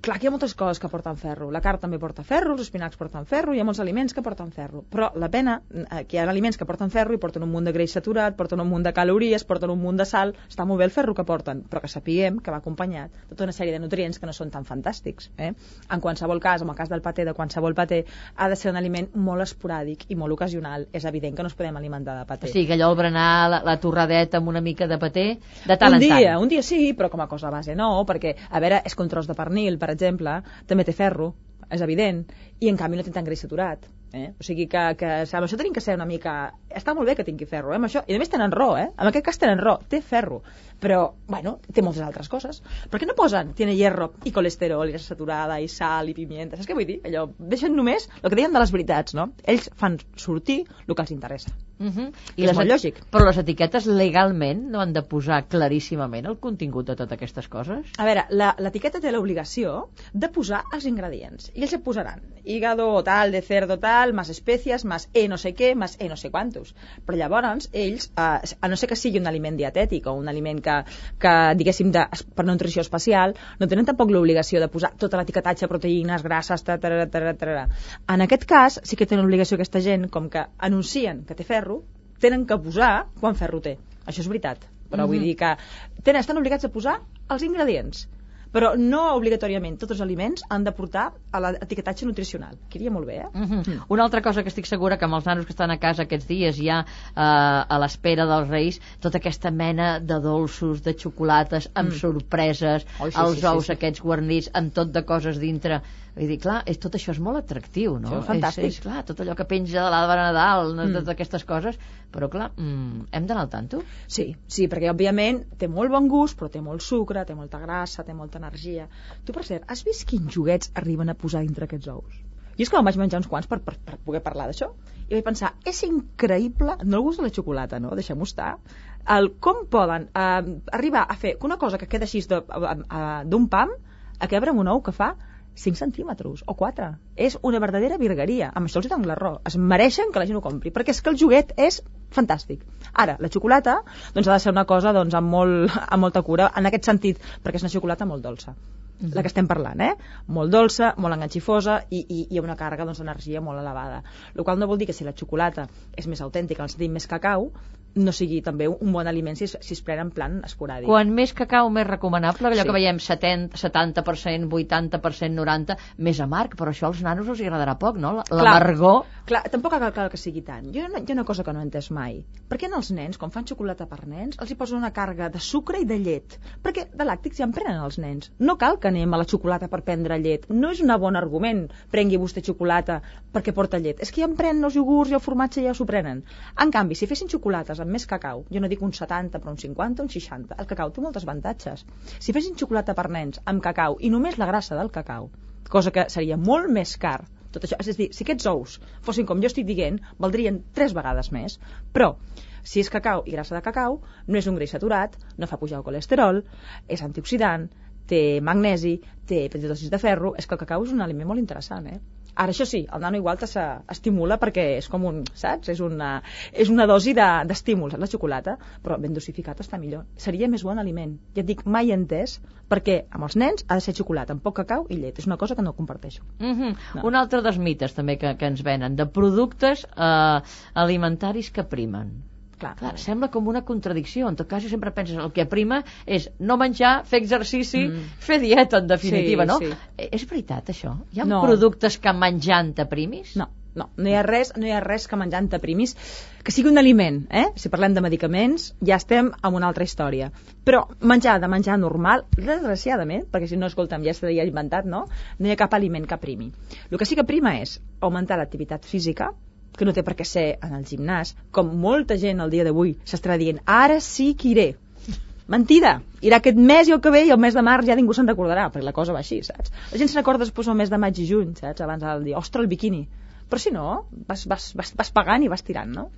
clar, que hi ha moltes coses que porten ferro. La carn també porta ferro, els espinacs porten ferro, hi ha molts aliments que porten ferro. Però la pena, eh, que hi ha aliments que porten ferro i porten un munt de greix saturat, porten un munt de calories, porten un munt de sal, està molt bé el ferro que porten, però que sapiguem que va acompanyat de tota una sèrie de nutrients que no són tan fantàstics. Eh? En qualsevol cas, en el cas del paté, de qualsevol paté, ha de ser un aliment molt esporàdic i molt ocasional. És evident que no es podem alimentar de paté. O sigui que allò el berenar, la, la torradeta amb una mica de paté, de tant un en dia, tant. un dia sí, però com a cosa base no, perquè, a veure, és que tros de pernil, per exemple, també té ferro, és evident, i en canvi no té tant greix saturat. Eh? O sigui que, que amb això tenim que ser una mica... Està molt bé que tingui ferro, eh? amb això... i a més tenen raó, eh? en aquest cas tenen raó, té ferro, però, bueno, té moltes altres coses. Per què no posen tiene hierro i colesterol i saturada i sal i pimienta? Saps què vull dir? Allò, deixen només el que deien de les veritats, no? Ells fan sortir el que els interessa. Uh -huh. Que és molt lògic. Però les etiquetes legalment no han de posar claríssimament el contingut de totes aquestes coses? A veure, la- l'etiqueta té l'obligació de posar els ingredients. I ells et posaran hígado tal, de cerdo tal, más espècies, más e no sé què, más e no sé quantos. Però llavors, ells, eh, a no ser que sigui un aliment dietètic o un aliment que, que diguéssim, de, per nutrició especial, no tenen tampoc l'obligació de posar tota l'etiquetatge, proteïnes, grasses, ta, ta, ta, ta, ta. En aquest cas, sí que tenen l'obligació aquesta gent, com que anuncien que té ferro, tenen que posar quan ferro té. Això és veritat. Però vull Mhm. dir que tenen, estan obligats a posar els ingredients però no obligatòriament tots els aliments han de portar a l'etiquetatge nutricional que iria molt bé, eh? Uh -huh. Una altra cosa que estic segura que amb els nanos que estan a casa aquests dies ja eh, a l'espera dels Reis tota aquesta mena de dolços, de xocolates amb sorpreses, Oi, sí, els sí, sí, ous sí. aquests guarnits amb tot de coses dintre Vull dir, clar, és, tot això és molt atractiu, no? Això és fantàstic. És, és, clar, tot allò que penja de l'arbre Nadal, mm. Mm. totes aquestes coses, però clar, mm, hem d'anar al tanto. Sí, sí, perquè òbviament té molt bon gust, però té molt sucre, té molta grassa, té molta energia. Tu, per cert, has vist quins joguets arriben a posar dintre aquests ous? Jo és que me'n vaig menjar uns quants per, per, per poder parlar d'això i vaig pensar, és increïble, no el gust de la xocolata, no? Deixem-ho estar. El, com poden eh, arribar a fer que una cosa que queda així de- eh, eh, d'un pam a quebre amb un ou que fa 5 centímetres o 4. És una verdadera virgueria. Amb això els dono la raó. Es mereixen que la gent ho compri, perquè és que el joguet és fantàstic. Ara, la xocolata doncs, ha de ser una cosa doncs, amb, molt, *laughs* amb molta cura, en aquest sentit, perquè és una xocolata molt dolça. La que estem parlant, eh? Molt dolça, molt enganxifosa i, i, i una càrrega doncs, d'energia molt elevada. El qual no vol dir que si la xocolata és més autèntica, en el sentit més cacau, no sigui també un bon aliment si es, si es pren en plan esporàdic. Quan més cacau, més recomanable, allò Sí. que veiem 70, 70%, 80%, 90%, més amarg, però això als nanos els agradarà poc, no? Clar. L'amargor... Clar, tampoc cal, cal que sigui tant. Jo, no- hi ha una cosa que no he entès mai. Per què als nens, quan fan xocolata per nens, els hi posen una càrrega de sucre i de llet? Perquè de làctics ja en prenen els nens. No cal que anem a la xocolata per prendre llet. No és un bon argument, prengui vostè xocolata perquè porta llet. És que ja en prenen els iogurts i el formatge ja s'ho prenen. En canvi, si fessin xocolates amb més cacau, jo no dic un 70, però un 50, un 60, el cacau té moltes avantatges. Si fessin xocolata per nens amb cacau i només la grassa del cacau, cosa que seria molt més car tot això, és a dir, si aquests ous fossin com jo estic dient, valdrien tres vegades més. Però si és cacau i grassa de cacau no és un greix saturat, no fa pujar el colesterol és antioxidant té magnesi, té petites dosis de ferro. És que el cacau és un aliment molt interessant eh? Ara això sí, el nano igual t'estimula perquè és com un, saps? És una, és una dosi de- d'estímuls, de, la xocolata, però ben dosificat està millor. Seria més bon aliment. Ja et dic, mai entès perquè amb els nens ha de ser xocolata, amb poc cacau i llet. És una cosa que no comparteixo. Uh -huh. No. Un altre dels mites també que, que ens venen, de productes eh, alimentaris que primen. Clar, Clar, sembla com una contradicció. En tot cas, jo sempre penses el que prima és no menjar, fer exercici, Mm. fer dieta, en definitiva, Sí, no? sí. Eh, És veritat, això? Hi ha No. productes que menjant t'aprimis? No, no, no hi ha res, no hi ha res que menjant t'aprimis que sigui un aliment, eh? Si parlem de medicaments, ja estem amb una altra història. Però menjar de menjar normal, desgraciadament, perquè si no, escolta'm, ja estaria inventat, no? No hi ha cap aliment que primi. El que sí que prima és augmentar l'activitat física, que no té per què ser en el gimnàs, com molta gent al dia d'avui s'estarà dient, ara sí que iré. Mentida! Irà aquest mes i el que ve i el mes de març ja ningú se'n recordarà, perquè la cosa va així, saps? La gent se'n recorda després el mes de maig i juny, saps? Abans del dir, ostres, el biquini. Però si no, vas, vas, vas, vas pagant i vas tirant, no?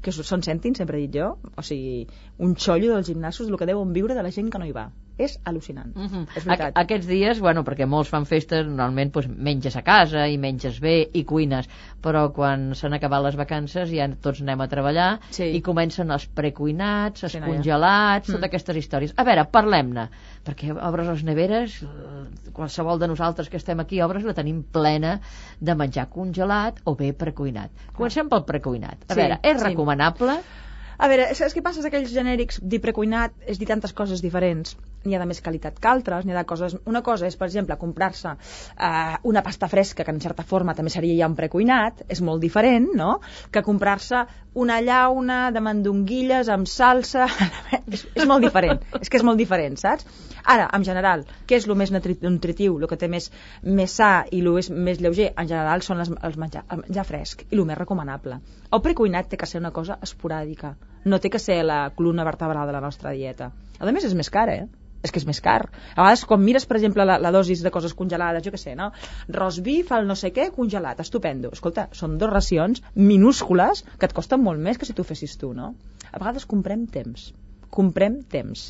Que són cèntims, sempre he dit jo. O sigui, un xollo dels gimnasos el que deuen viure de la gent que no hi va. És al·lucinant. Uh -huh. És veritat. Aqu aquests dies, bueno, perquè molts fan festes, normalment doncs, menges a casa i menges bé i cuines, però quan s'han acabat les vacances ja tots anem a treballar Sí. i comencen els precuinats, els Sí, congelats, Mm. totes aquestes històries. A veure, parlem-ne, perquè obres les neveres, eh, qualsevol de nosaltres que estem aquí, obres la tenim plena de menjar congelat o bé precuinat. Comencem pel precuinat. A Sí, veure, és sí. recomanable? A veure, saps què passa? Aquells genèrics, dir precuinat és dir tantes coses diferents. N'hi ha de més qualitat que altres, n'hi ha de coses... Una cosa és, per exemple, comprar-se eh, una pasta fresca, que en certa forma també seria ja un precuinat, és molt diferent, no?, que comprar-se una llauna de mandonguilles amb salsa... *laughs* és, és molt diferent, és que és molt diferent, saps? Ara, en general, què és el més nutri- nutritiu, el que té més, més sa i el és més lleuger? En general són les, els menjar, el menjar fresc i el més recomanable. El precuinat té que ser una cosa esporàdica, no té que ser la columna vertebral de la nostra dieta. A més, és més car, eh? És que és més car. A vegades, quan mires, per exemple, la, la dosis de coses congelades, jo què sé, no? Roast beef, el no sé què, congelat, estupendo. Escolta, són dos racions minúscules que et costen molt més que si tu fessis tu, no? A vegades comprem temps. Comprem temps.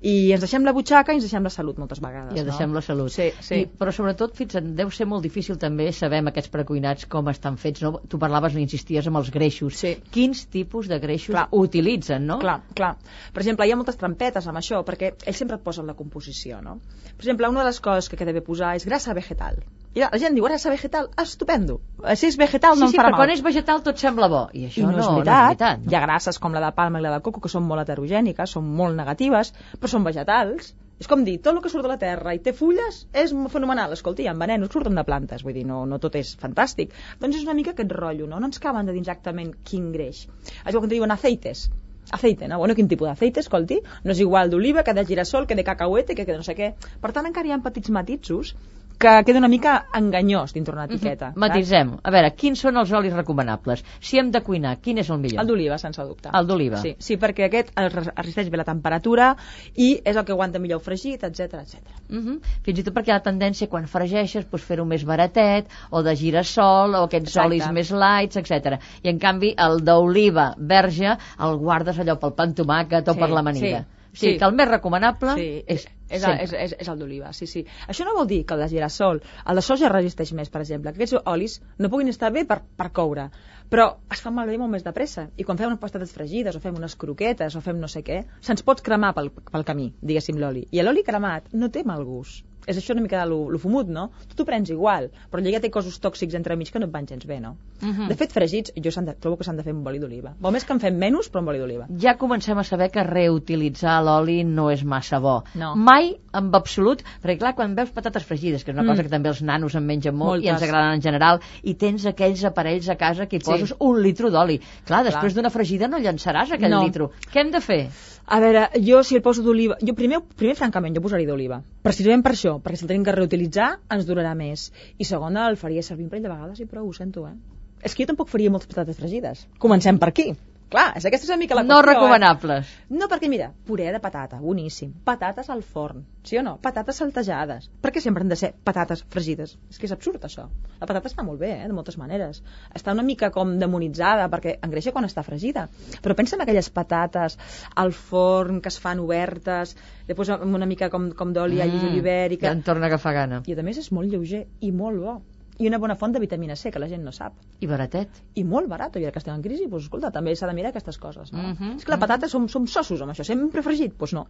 I ens deixem la butxaca i ens deixem la salut moltes vegades, I no? deixem la salut. Sí, sí. I, però sobretot, fixa't, deu ser molt difícil també saber amb aquests precuinats com estan fets. No? Tu parlaves, no insisties, amb els greixos. Sí. Quins tipus de greixos Clar. utilitzen, no? Clar, clar. Per exemple, hi ha moltes trampetes amb això, perquè ells sempre et posen la composició, no? Per exemple, una de les coses que queda bé posar és grassa vegetal. I la gent diu, grassa vegetal, estupendo. Si és vegetal Sí, no sí, em farà mal. quan és vegetal tot sembla bo. I això I no, no, és no veritat. és veritat. Hi ha grasses com la de palma i la de coco que són molt heterogèniques, són molt negatives, però són vegetals. És com dir, tot el que surt de la terra i té fulles és fenomenal. Escolta, hi ha venenos que surten de plantes, vull dir, no, no tot és fantàstic. Doncs és una mica aquest rotllo, no? No ens caben de dir exactament quin greix. És igual que diuen aceites. Aceite, no? Bueno, quin tipus d'aceite, escolti? No és igual d'oliva que de girassol, que de cacahuete, que de no sé què. Per tant, encara hi ha petits matisos que queda una mica enganyós dintre una etiqueta. Mhm. Matisem. A veure, quins són els olis recomanables? Si hem de cuinar, quin és el millor? El d'oliva, sense dubte. El d'oliva. Sí, sí, perquè aquest es res- resisteix bé la temperatura i és el que aguanta millor el fregit, etc etc. Mhm. Fins i tot perquè la tendència quan fregeixes doncs, fer-ho més baratet o de girassol o aquests Exacte. olis més lights, etc. I en canvi el d'oliva verge el guardes allò pel pa amb tomàquet o Sí, per l'amanida. sí, O sigui sí. que el més recomanable Sí, és, és, sempre. és, és, és el d'oliva, sí, sí. Això no vol dir que el de girassol, el de soja resisteix més, per exemple, que aquests olis no puguin estar bé per, per coure, però es fan malbé molt més de pressa. I quan fem unes patates fregides o fem unes croquetes o fem no sé què, se'ns pot cremar pel, pel camí, diguéssim, l'oli. I l'oli cremat no té mal gust. És això una mica de lo, lo fumut, no? Tu t'ho prens igual, però allà ja té cossos tòxics entre mig que no et van gens bé, no? Mhm. De fet, fregits, jo de, trobo que s'han de fer amb oli d'oliva. Vol més que en fem menys, però amb oli d'oliva. ja comencem a saber que reutilitzar l'oli no és massa bo. No. Mai, en absolut, perquè clar, quan veus patates fregides, que és una Mm. cosa que també els nanos en mengen molt i Moltes. ens agraden en general, i tens aquells aparells a casa que hi Sí. poses un litro d'oli. Clar, després d'una fregida no llançaràs aquell No. litro. Què hem de fer? A veure, jo si el poso d'oliva... Jo primer, primer, francament, jo posaria d'oliva. Precisament per això, perquè si el tenim que reutilitzar, ens durarà més. I segona, el faria servir un parell de vegades i prou, ho sento, eh? És que jo tampoc faria moltes patates fregides. Comencem per aquí. Clar, és aquesta és una mica la no qüestió, recomanables. Eh? No, perquè mira, puré de patata, boníssim. Patates al forn, sí o no? Patates saltejades. Per què sempre han de ser patates fregides? És que és absurd, això. La patata està molt bé, eh, de moltes maneres. Està una mica com demonitzada, perquè engreixa quan està fregida. Però pensa en aquelles patates al forn que es fan obertes, després amb una mica com, com d'oli, mm, ja ibèrica... em torna a agafar gana. I a més és molt lleuger i molt bo. I una bona font de vitamina C, que la gent no sap I baratet. i molt barat, i ara que estem en crisi, doncs, escolta, també s'ha de mirar aquestes coses, no? Mhm, és que la patata som, som sossos amb això, sempre fregit, doncs no.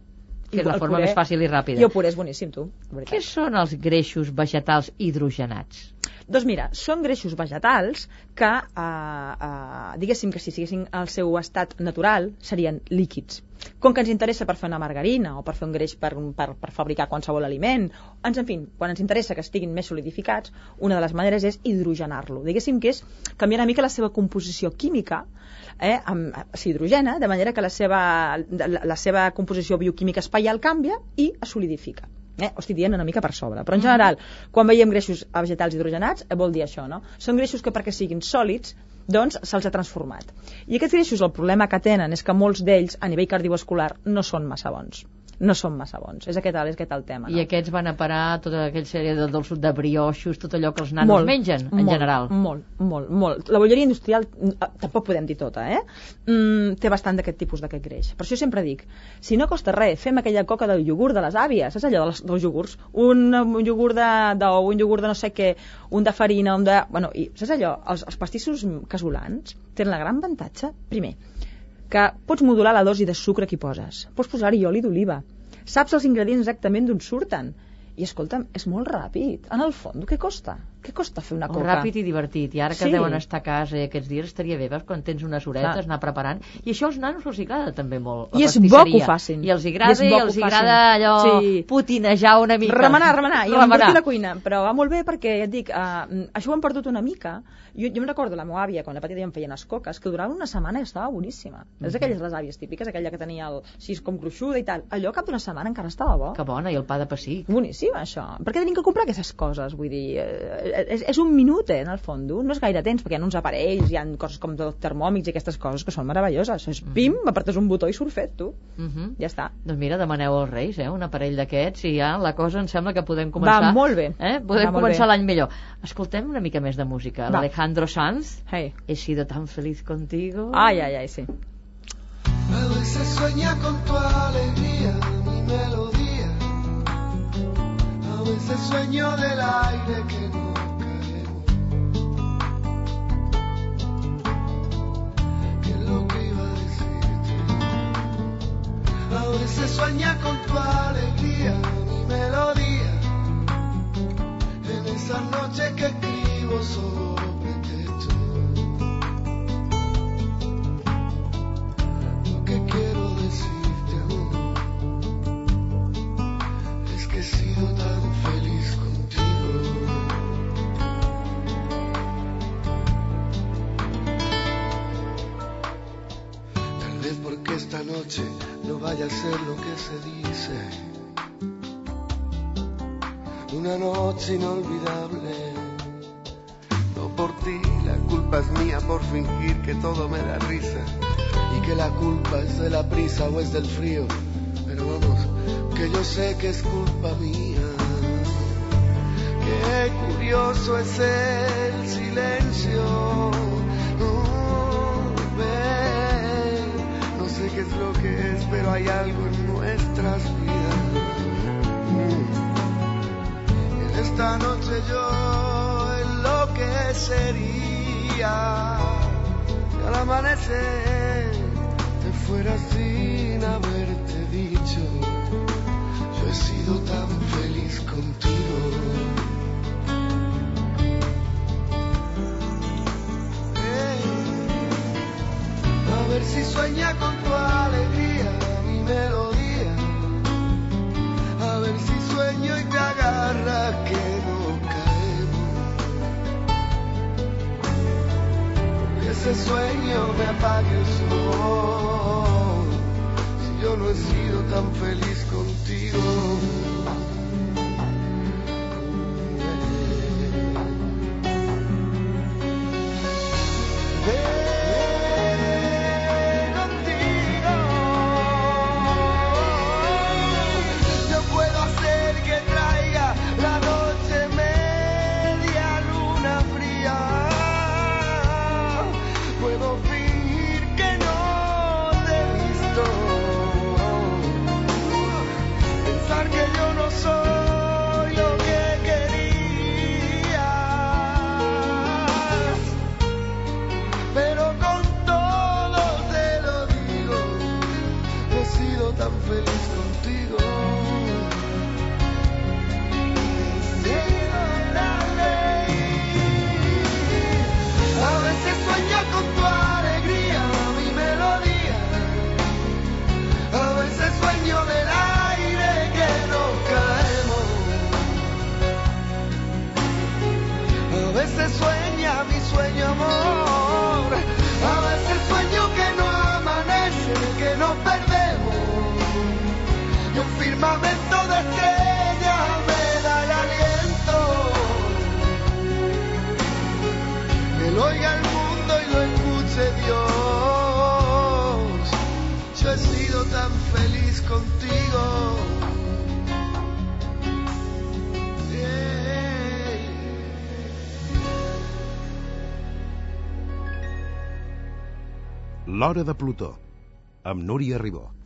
Que és la forma més fàcil i ràpida. I el puré és boníssim, tu. Què són els greixos vegetals hidrogenats? Doncs mira, són greixos vegetals que, eh, eh, diguéssim que si siguessin al seu estat natural, serien líquids. Com que ens interessa per fer una margarina o per fer un greix per, per, per fabricar qualsevol aliment, ens, en fi, quan ens interessa que estiguin més solidificats, una de les maneres és hidrogenar-lo. Diguéssim que és canviar una mica la seva composició química eh, amb, s'hidrogena, de manera que la seva, la, la seva composició bioquímica espaial canvia i es solidifica. Eh? Ho estic dient una mica per sobre, però en general, quan veiem greixos vegetals hidrogenats, eh, vol dir això, no? Són greixos que perquè siguin sòlids, doncs se'ls ha transformat. I aquests greixos, el problema que tenen és que molts d'ells, a nivell cardiovascular, no són massa bons. No són massa bons. És aquest, és aquest el tema, no? I aquests van a parar tota aquella sèrie de dolços de brioixos, tot allò que els nanos mengen, en molt, general. Molt, molt, molt. La bolleria industrial, mm, tampoc podem dir tota, eh? Mm, té bastant d'aquest tipus d'aquest greix. Per això sempre dic, si no costa res, fem aquella coca del iogurt de les àvies, saps allò dels, dels iogurts? Un, un iogurt de- d'ou, un iogurt de no sé què, un de farina, un de... Bueno, i saps allò? Els, els pastissos casolans tenen la gran avantatge, primer, que pots modular la dosi de sucre que hi poses. Pots posar-hi oli d'oliva. Saps els ingredients exactament d'on surten. I escolta'm, és molt ràpid. En el fons, què costa? Què costa fer una coca? Ràpid i divertit. I ara que Sí. deuen estar a casa i aquests dies estaria bé, veus, quan tens unes horetes, Clar. anar preparant. I això als nanos els agrada també molt, la I és bo que ho facin. I els I agrada, és i, bo que els agrada allò Sí. putinejar una mica. Remenar, remenar, i Remenar. la cuina. Però va molt bé perquè, ja et dic, uh, això ho hem perdut una mica. Jo, jo me'n recordo la meva àvia, quan la petita ja em feien les coques, que durava una setmana i estava boníssima. És aquelles les àvies típiques, aquella que tenia el sis com gruixuda i tal. Allò cap d'una setmana encara estava bo. Que bona, i el pa de pessic. Boníssim, això. Per què tenim que comprar aquestes coses? Vull dir, eh, és, és un minut, eh, en el fons, no és gaire temps, perquè hi ha uns aparells, hi ha coses com termòmics i aquestes coses que són meravelloses. És pim, apretes un botó i surt fet, tu. Mhm. Ja està. Doncs mira, demaneu als Reis, eh, un aparell d'aquests i ja la cosa em sembla que podem començar. Va molt bé. Eh? Podem Va començar l'any millor. Escoltem una mica més de música. Va. L'Alejandro Sanz, Hey. He sido tan feliz contigo. Ai, ai, ai, sí. A veces sueña con tu alegría, mi melodía. A veces sueño del aire que no Veces sueña con tu alegría, mi melodía. En esas noches que escribo sobre techo. Lo que quiero decirte aún es que he sido tan feliz contigo. Tal vez porque esta noche no vaya a ser lo que se dice. Una noche inolvidable. No por ti, la culpa es mía por fingir que todo me da risa y que la culpa es de la prisa o es del frío. Pero vamos, que yo sé que es culpa mía. Qué curioso es el silencio. Qué es lo que es, pero hay algo en nuestras vidas. En esta noche yo enloquecería y al amanecer te fueras sin haberte dicho yo he sido tan feliz contigo Eh, a ver si sueña con sueño y te agarra que no caemos que ese sueño me apague el sol si yo no he sido tan feliz contigo. Amor. A veces sueño que no amanece, que nos perdemos. Y un firmamento L'Hora de Plutó, amb Núria Ribó.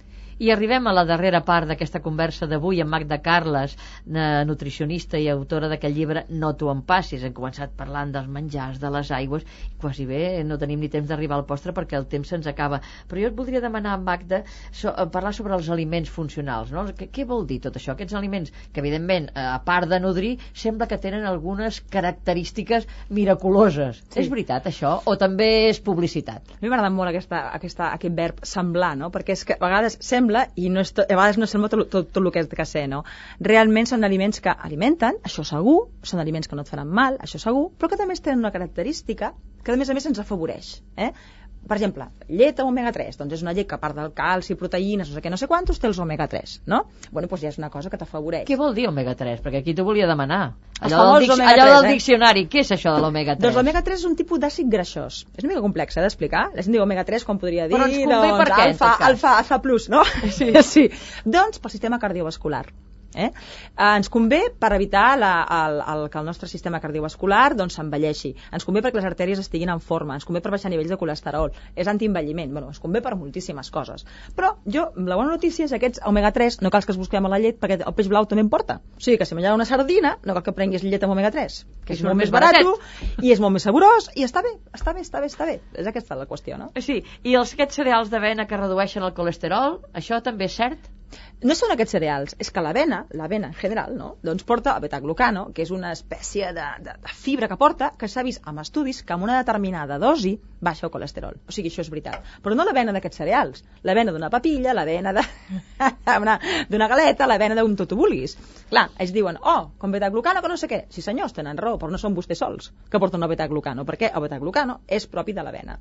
I arribem a la darrera part d'aquesta conversa d'avui amb Magda Carles, eh, nutricionista i autora d'aquest llibre No t'ho en passis. Hem començat parlant dels menjars, de les aigües, i quasi bé no tenim ni temps d'arribar al postre perquè el temps se'ns acaba. Però jo et voldria demanar, Magda, so, eh, parlar sobre els aliments funcionals. No? Què, què vol dir tot això? Aquests aliments que, evidentment, eh, a part de nodrir, sembla que tenen algunes característiques miraculoses. Sí. És veritat, això? O també és publicitat? A mi m'agrada molt aquesta, aquesta, aquest verb semblar, no? perquè és que a vegades sembla i no és a vegades no sembla tot, tot, tot el que és que ser. No? Realment són aliments que alimenten, això segur, són aliments que no et faran mal, això segur, però que també tenen una característica que a més a més ens afavoreix. Eh? Per exemple, llet amb omega-3, doncs és una llet que a part del calci, proteïnes, no sé què, no sé quantos, té els omega-3, no? Bueno, doncs ja és una cosa que t'afavoreix. Què vol dir omega-3? Perquè aquí t'ho volia demanar. Allò, del, dic allò 3, del eh? diccionari, què és això de l'omega 3? Doncs l'omega 3 és un tipus d'àcid greixós. És una mica complex eh, d'explicar. La gent diu omega 3 com podria dir, Però ens convé doncs, per què, alfa, cas? alfa, alfa plus, no? Sí. *laughs* sí. Doncs pel sistema cardiovascular. Eh? Eh, ens convé per evitar la, el, el, que el nostre sistema cardiovascular doncs, s'envelleixi. Ens convé perquè les artèries estiguin en forma. Ens convé per baixar nivells de colesterol. És antienvelliment. Bueno, ens convé per moltíssimes coses. Però jo, la bona notícia és que aquests omega 3 no cal que els busquem a la llet perquè el peix blau també en porta. O sigui que si menjar una sardina no cal que prenguis llet amb omega 3 que és surt molt més barat i és molt més saborós i està bé, està bé, està bé, està bé. És aquesta la qüestió, no? Sí, i els aquests cereals d'avena que redueixen el colesterol, això també és cert? No són aquests cereals, és que l'avena, l'avena en general, no? doncs porta betaglucano, que és una espècie de, de, de fibra que porta, que s'ha vist amb estudis que amb una determinada dosi baixa el colesterol. O sigui, això és veritat. Però no l'avena d'aquests cereals, l'avena d'una papilla, l'avena *laughs* d'una galeta, l'avena d'un tot ho vulguis. Clar, ells diuen, oh, con betaglucano que no sé què. Sí senyors, tenen raó, però no són vostès sols que porten el betaglucano, perquè el betaglucano és propi de l'avena.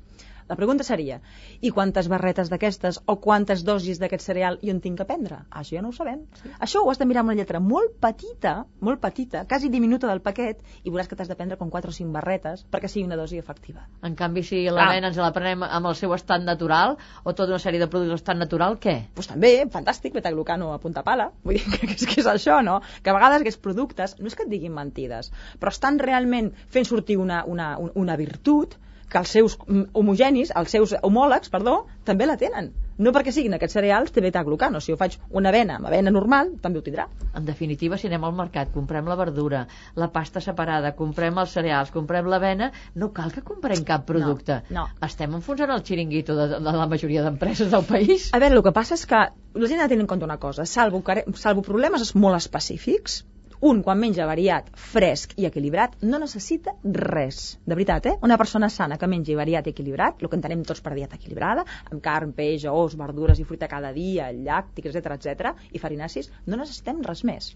La pregunta seria, i quantes barretes d'aquestes o quantes dosis d'aquest cereal jo en tinc que prendre? Això ja no ho sabem. Sí. Això ho has de mirar amb una lletra molt petita, molt petita, quasi diminuta del paquet, i veuràs que t'has de prendre com 4 o 5 barretes perquè sigui una dosi efectiva. En canvi, si l'avena ens la prenem amb el seu estat natural, o tota una sèrie de productes d'estat natural, què? Pues també, fantàstic, betaglucano a punta pala. Vull dir que, és, que és això, no? Que a vegades aquests productes, no és que et diguin mentides, però estan realment fent sortir una, una, un- una virtut que els seus mm, homogenis, els seus homòlegs, perdó, també la tenen. No perquè siguin aquests cereals té betaglucano. Si jo faig una avena amb avena normal, també ho tindrà. En definitiva, si anem al mercat, comprem la verdura, la pasta separada, comprem els cereals, comprem l'avena, no cal que comprem cap producte. no. Estem enfonsant el xiringuito de, de la majoria d'empreses del país. A veure, el que passa és que la gent ha de tenir en compte una cosa, salvo, salvo problemes molt específics, un, quan menja variat, fresc i equilibrat, no necessita res. De veritat, eh? Una persona sana que mengi variat i equilibrat, el que entenem tots per dieta equilibrada, amb carn, peix, ous, verdures i fruita cada dia, llàctics, etc etc i farinacis, no necessitem res més.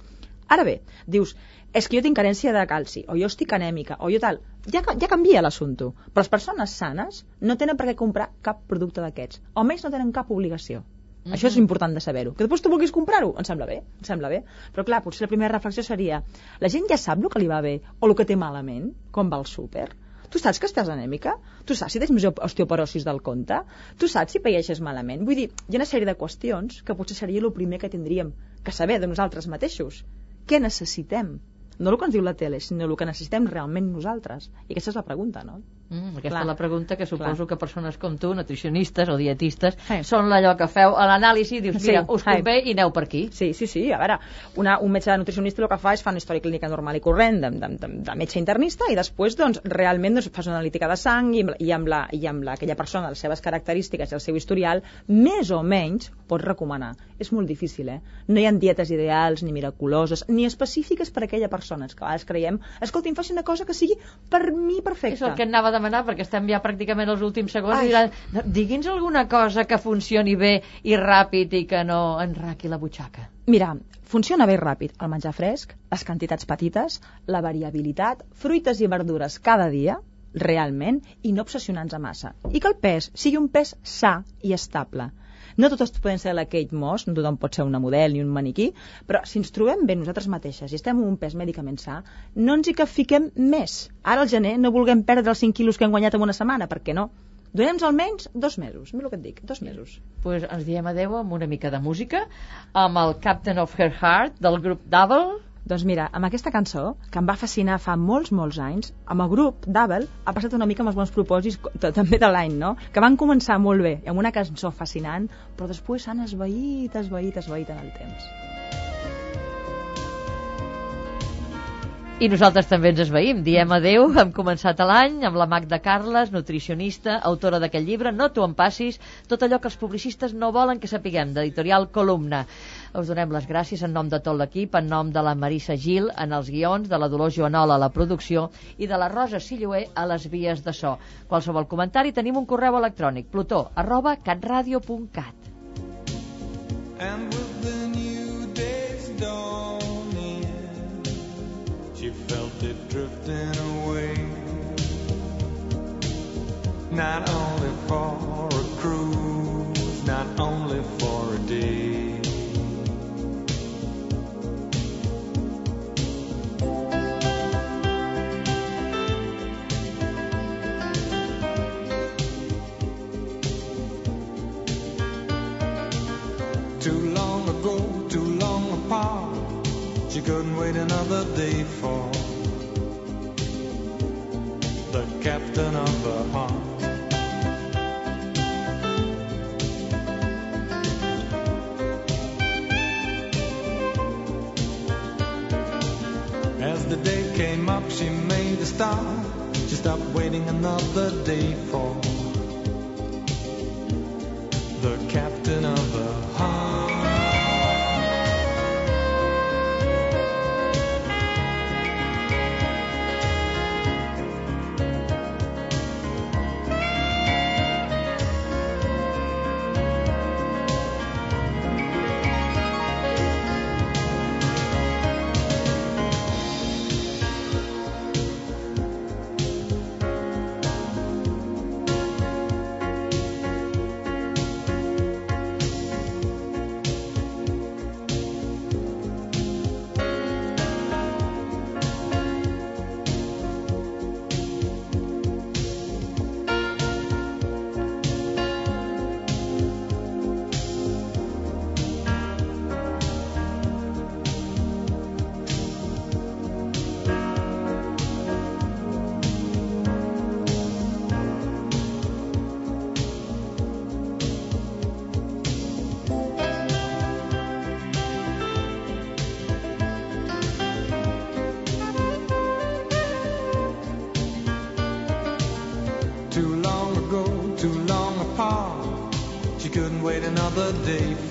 Ara bé, dius, és que jo tinc carència de calci, o jo estic anèmica, o jo tal... Ja, ja canvia l'assumpte. Però les persones sanes no tenen per què comprar cap producte d'aquests. O almenys no tenen cap obligació. Mm -hmm. Això és important de saber-ho. Que després tu vulguis comprar-ho, em sembla bé, em sembla bé. Però clar, potser la primera reflexió seria la gent ja sap el que li va bé o el que té malament quan va al súper? Tu saps que estàs anèmica? Tu saps si tens més osteoporosis del compte? Tu saps si paeixes malament? Vull dir, hi ha una sèrie de qüestions que potser seria el primer que tindríem que saber de nosaltres mateixos. Què necessitem? No el que ens diu la tele, sinó el que necessitem realment nosaltres. I aquesta és la pregunta, no? Mm, aquesta Clar. és la pregunta que suposo Clar. que persones com tu, nutricionistes o dietistes, Sí. són allò que feu a l'anàlisi i dius, Sí, mira, us sí. convé i aneu per aquí. Sí, sí, sí. A veure, una, un metge nutricionista el que fa és fa una història clínica normal i corrent de, de, de, de metge internista i després doncs, realment doncs, fas una analítica de sang i, i, amb la, i amb la, aquella persona, les seves característiques i el seu historial, més o menys pots recomanar. És molt difícil, eh? No hi ha dietes ideals, ni miraculoses, ni específiques per a aquella persona. És que a vegades creiem, escolta, faci una cosa que sigui per mi És perfecta. el que anava demanar, perquè estem ja pràcticament als últims segons Ai. i diran, digui'ns alguna cosa que funcioni bé i ràpid i que no enraqui la butxaca. Mira, funciona bé ràpid el menjar fresc, les quantitats petites, la variabilitat, fruites i verdures cada dia, realment, i no obsessionar-nos a massa. I que el pes sigui un pes sa i estable. No totes poden ser la Kate Moss, no tothom pot ser una model ni un maniquí, però si ens trobem bé nosaltres mateixes i estem un pes mèdicament sa, no ens hi que fiquem més. Ara al gener no vulguem perdre els 5 quilos que hem guanyat en una setmana, per què no? Donem-nos almenys dos mesos, mira el que et dic, dos mesos. pues ens diem adeu amb una mica de música, amb el Captain of Her Heart del grup Double, Doncs mira, amb aquesta cançó, que em va fascinar fa molts, molts anys, amb el grup Double ha passat una mica amb els bons propòsits també de l'any, no? Que van començar molt bé, amb una cançó fascinant, però després s'han esvaït, esvaït, esvaït en el temps. I nosaltres també ens esveïm. Diem adeu, hem començat l'any amb la Magda Carles, nutricionista, autora d'aquest llibre, No t'ho en passis, tot allò que els publicistes no volen que sapiguem, d'editorial Columna. Us donem les gràcies en nom de tot l'equip, en nom de la Marissa Gil, en els guions, de la Dolors Joanola a la producció i de la Rosa Silloé a les vies de so. Qualsevol comentari tenim un correu electrònic, plutó arroba catradio.cat. And with the drifting away. Not only for a cruise, not only for a day. Too long ago, too long apart. She couldn't wait another day for. captain of the heart. As the day came up, she made a start. She stopped waiting another day for day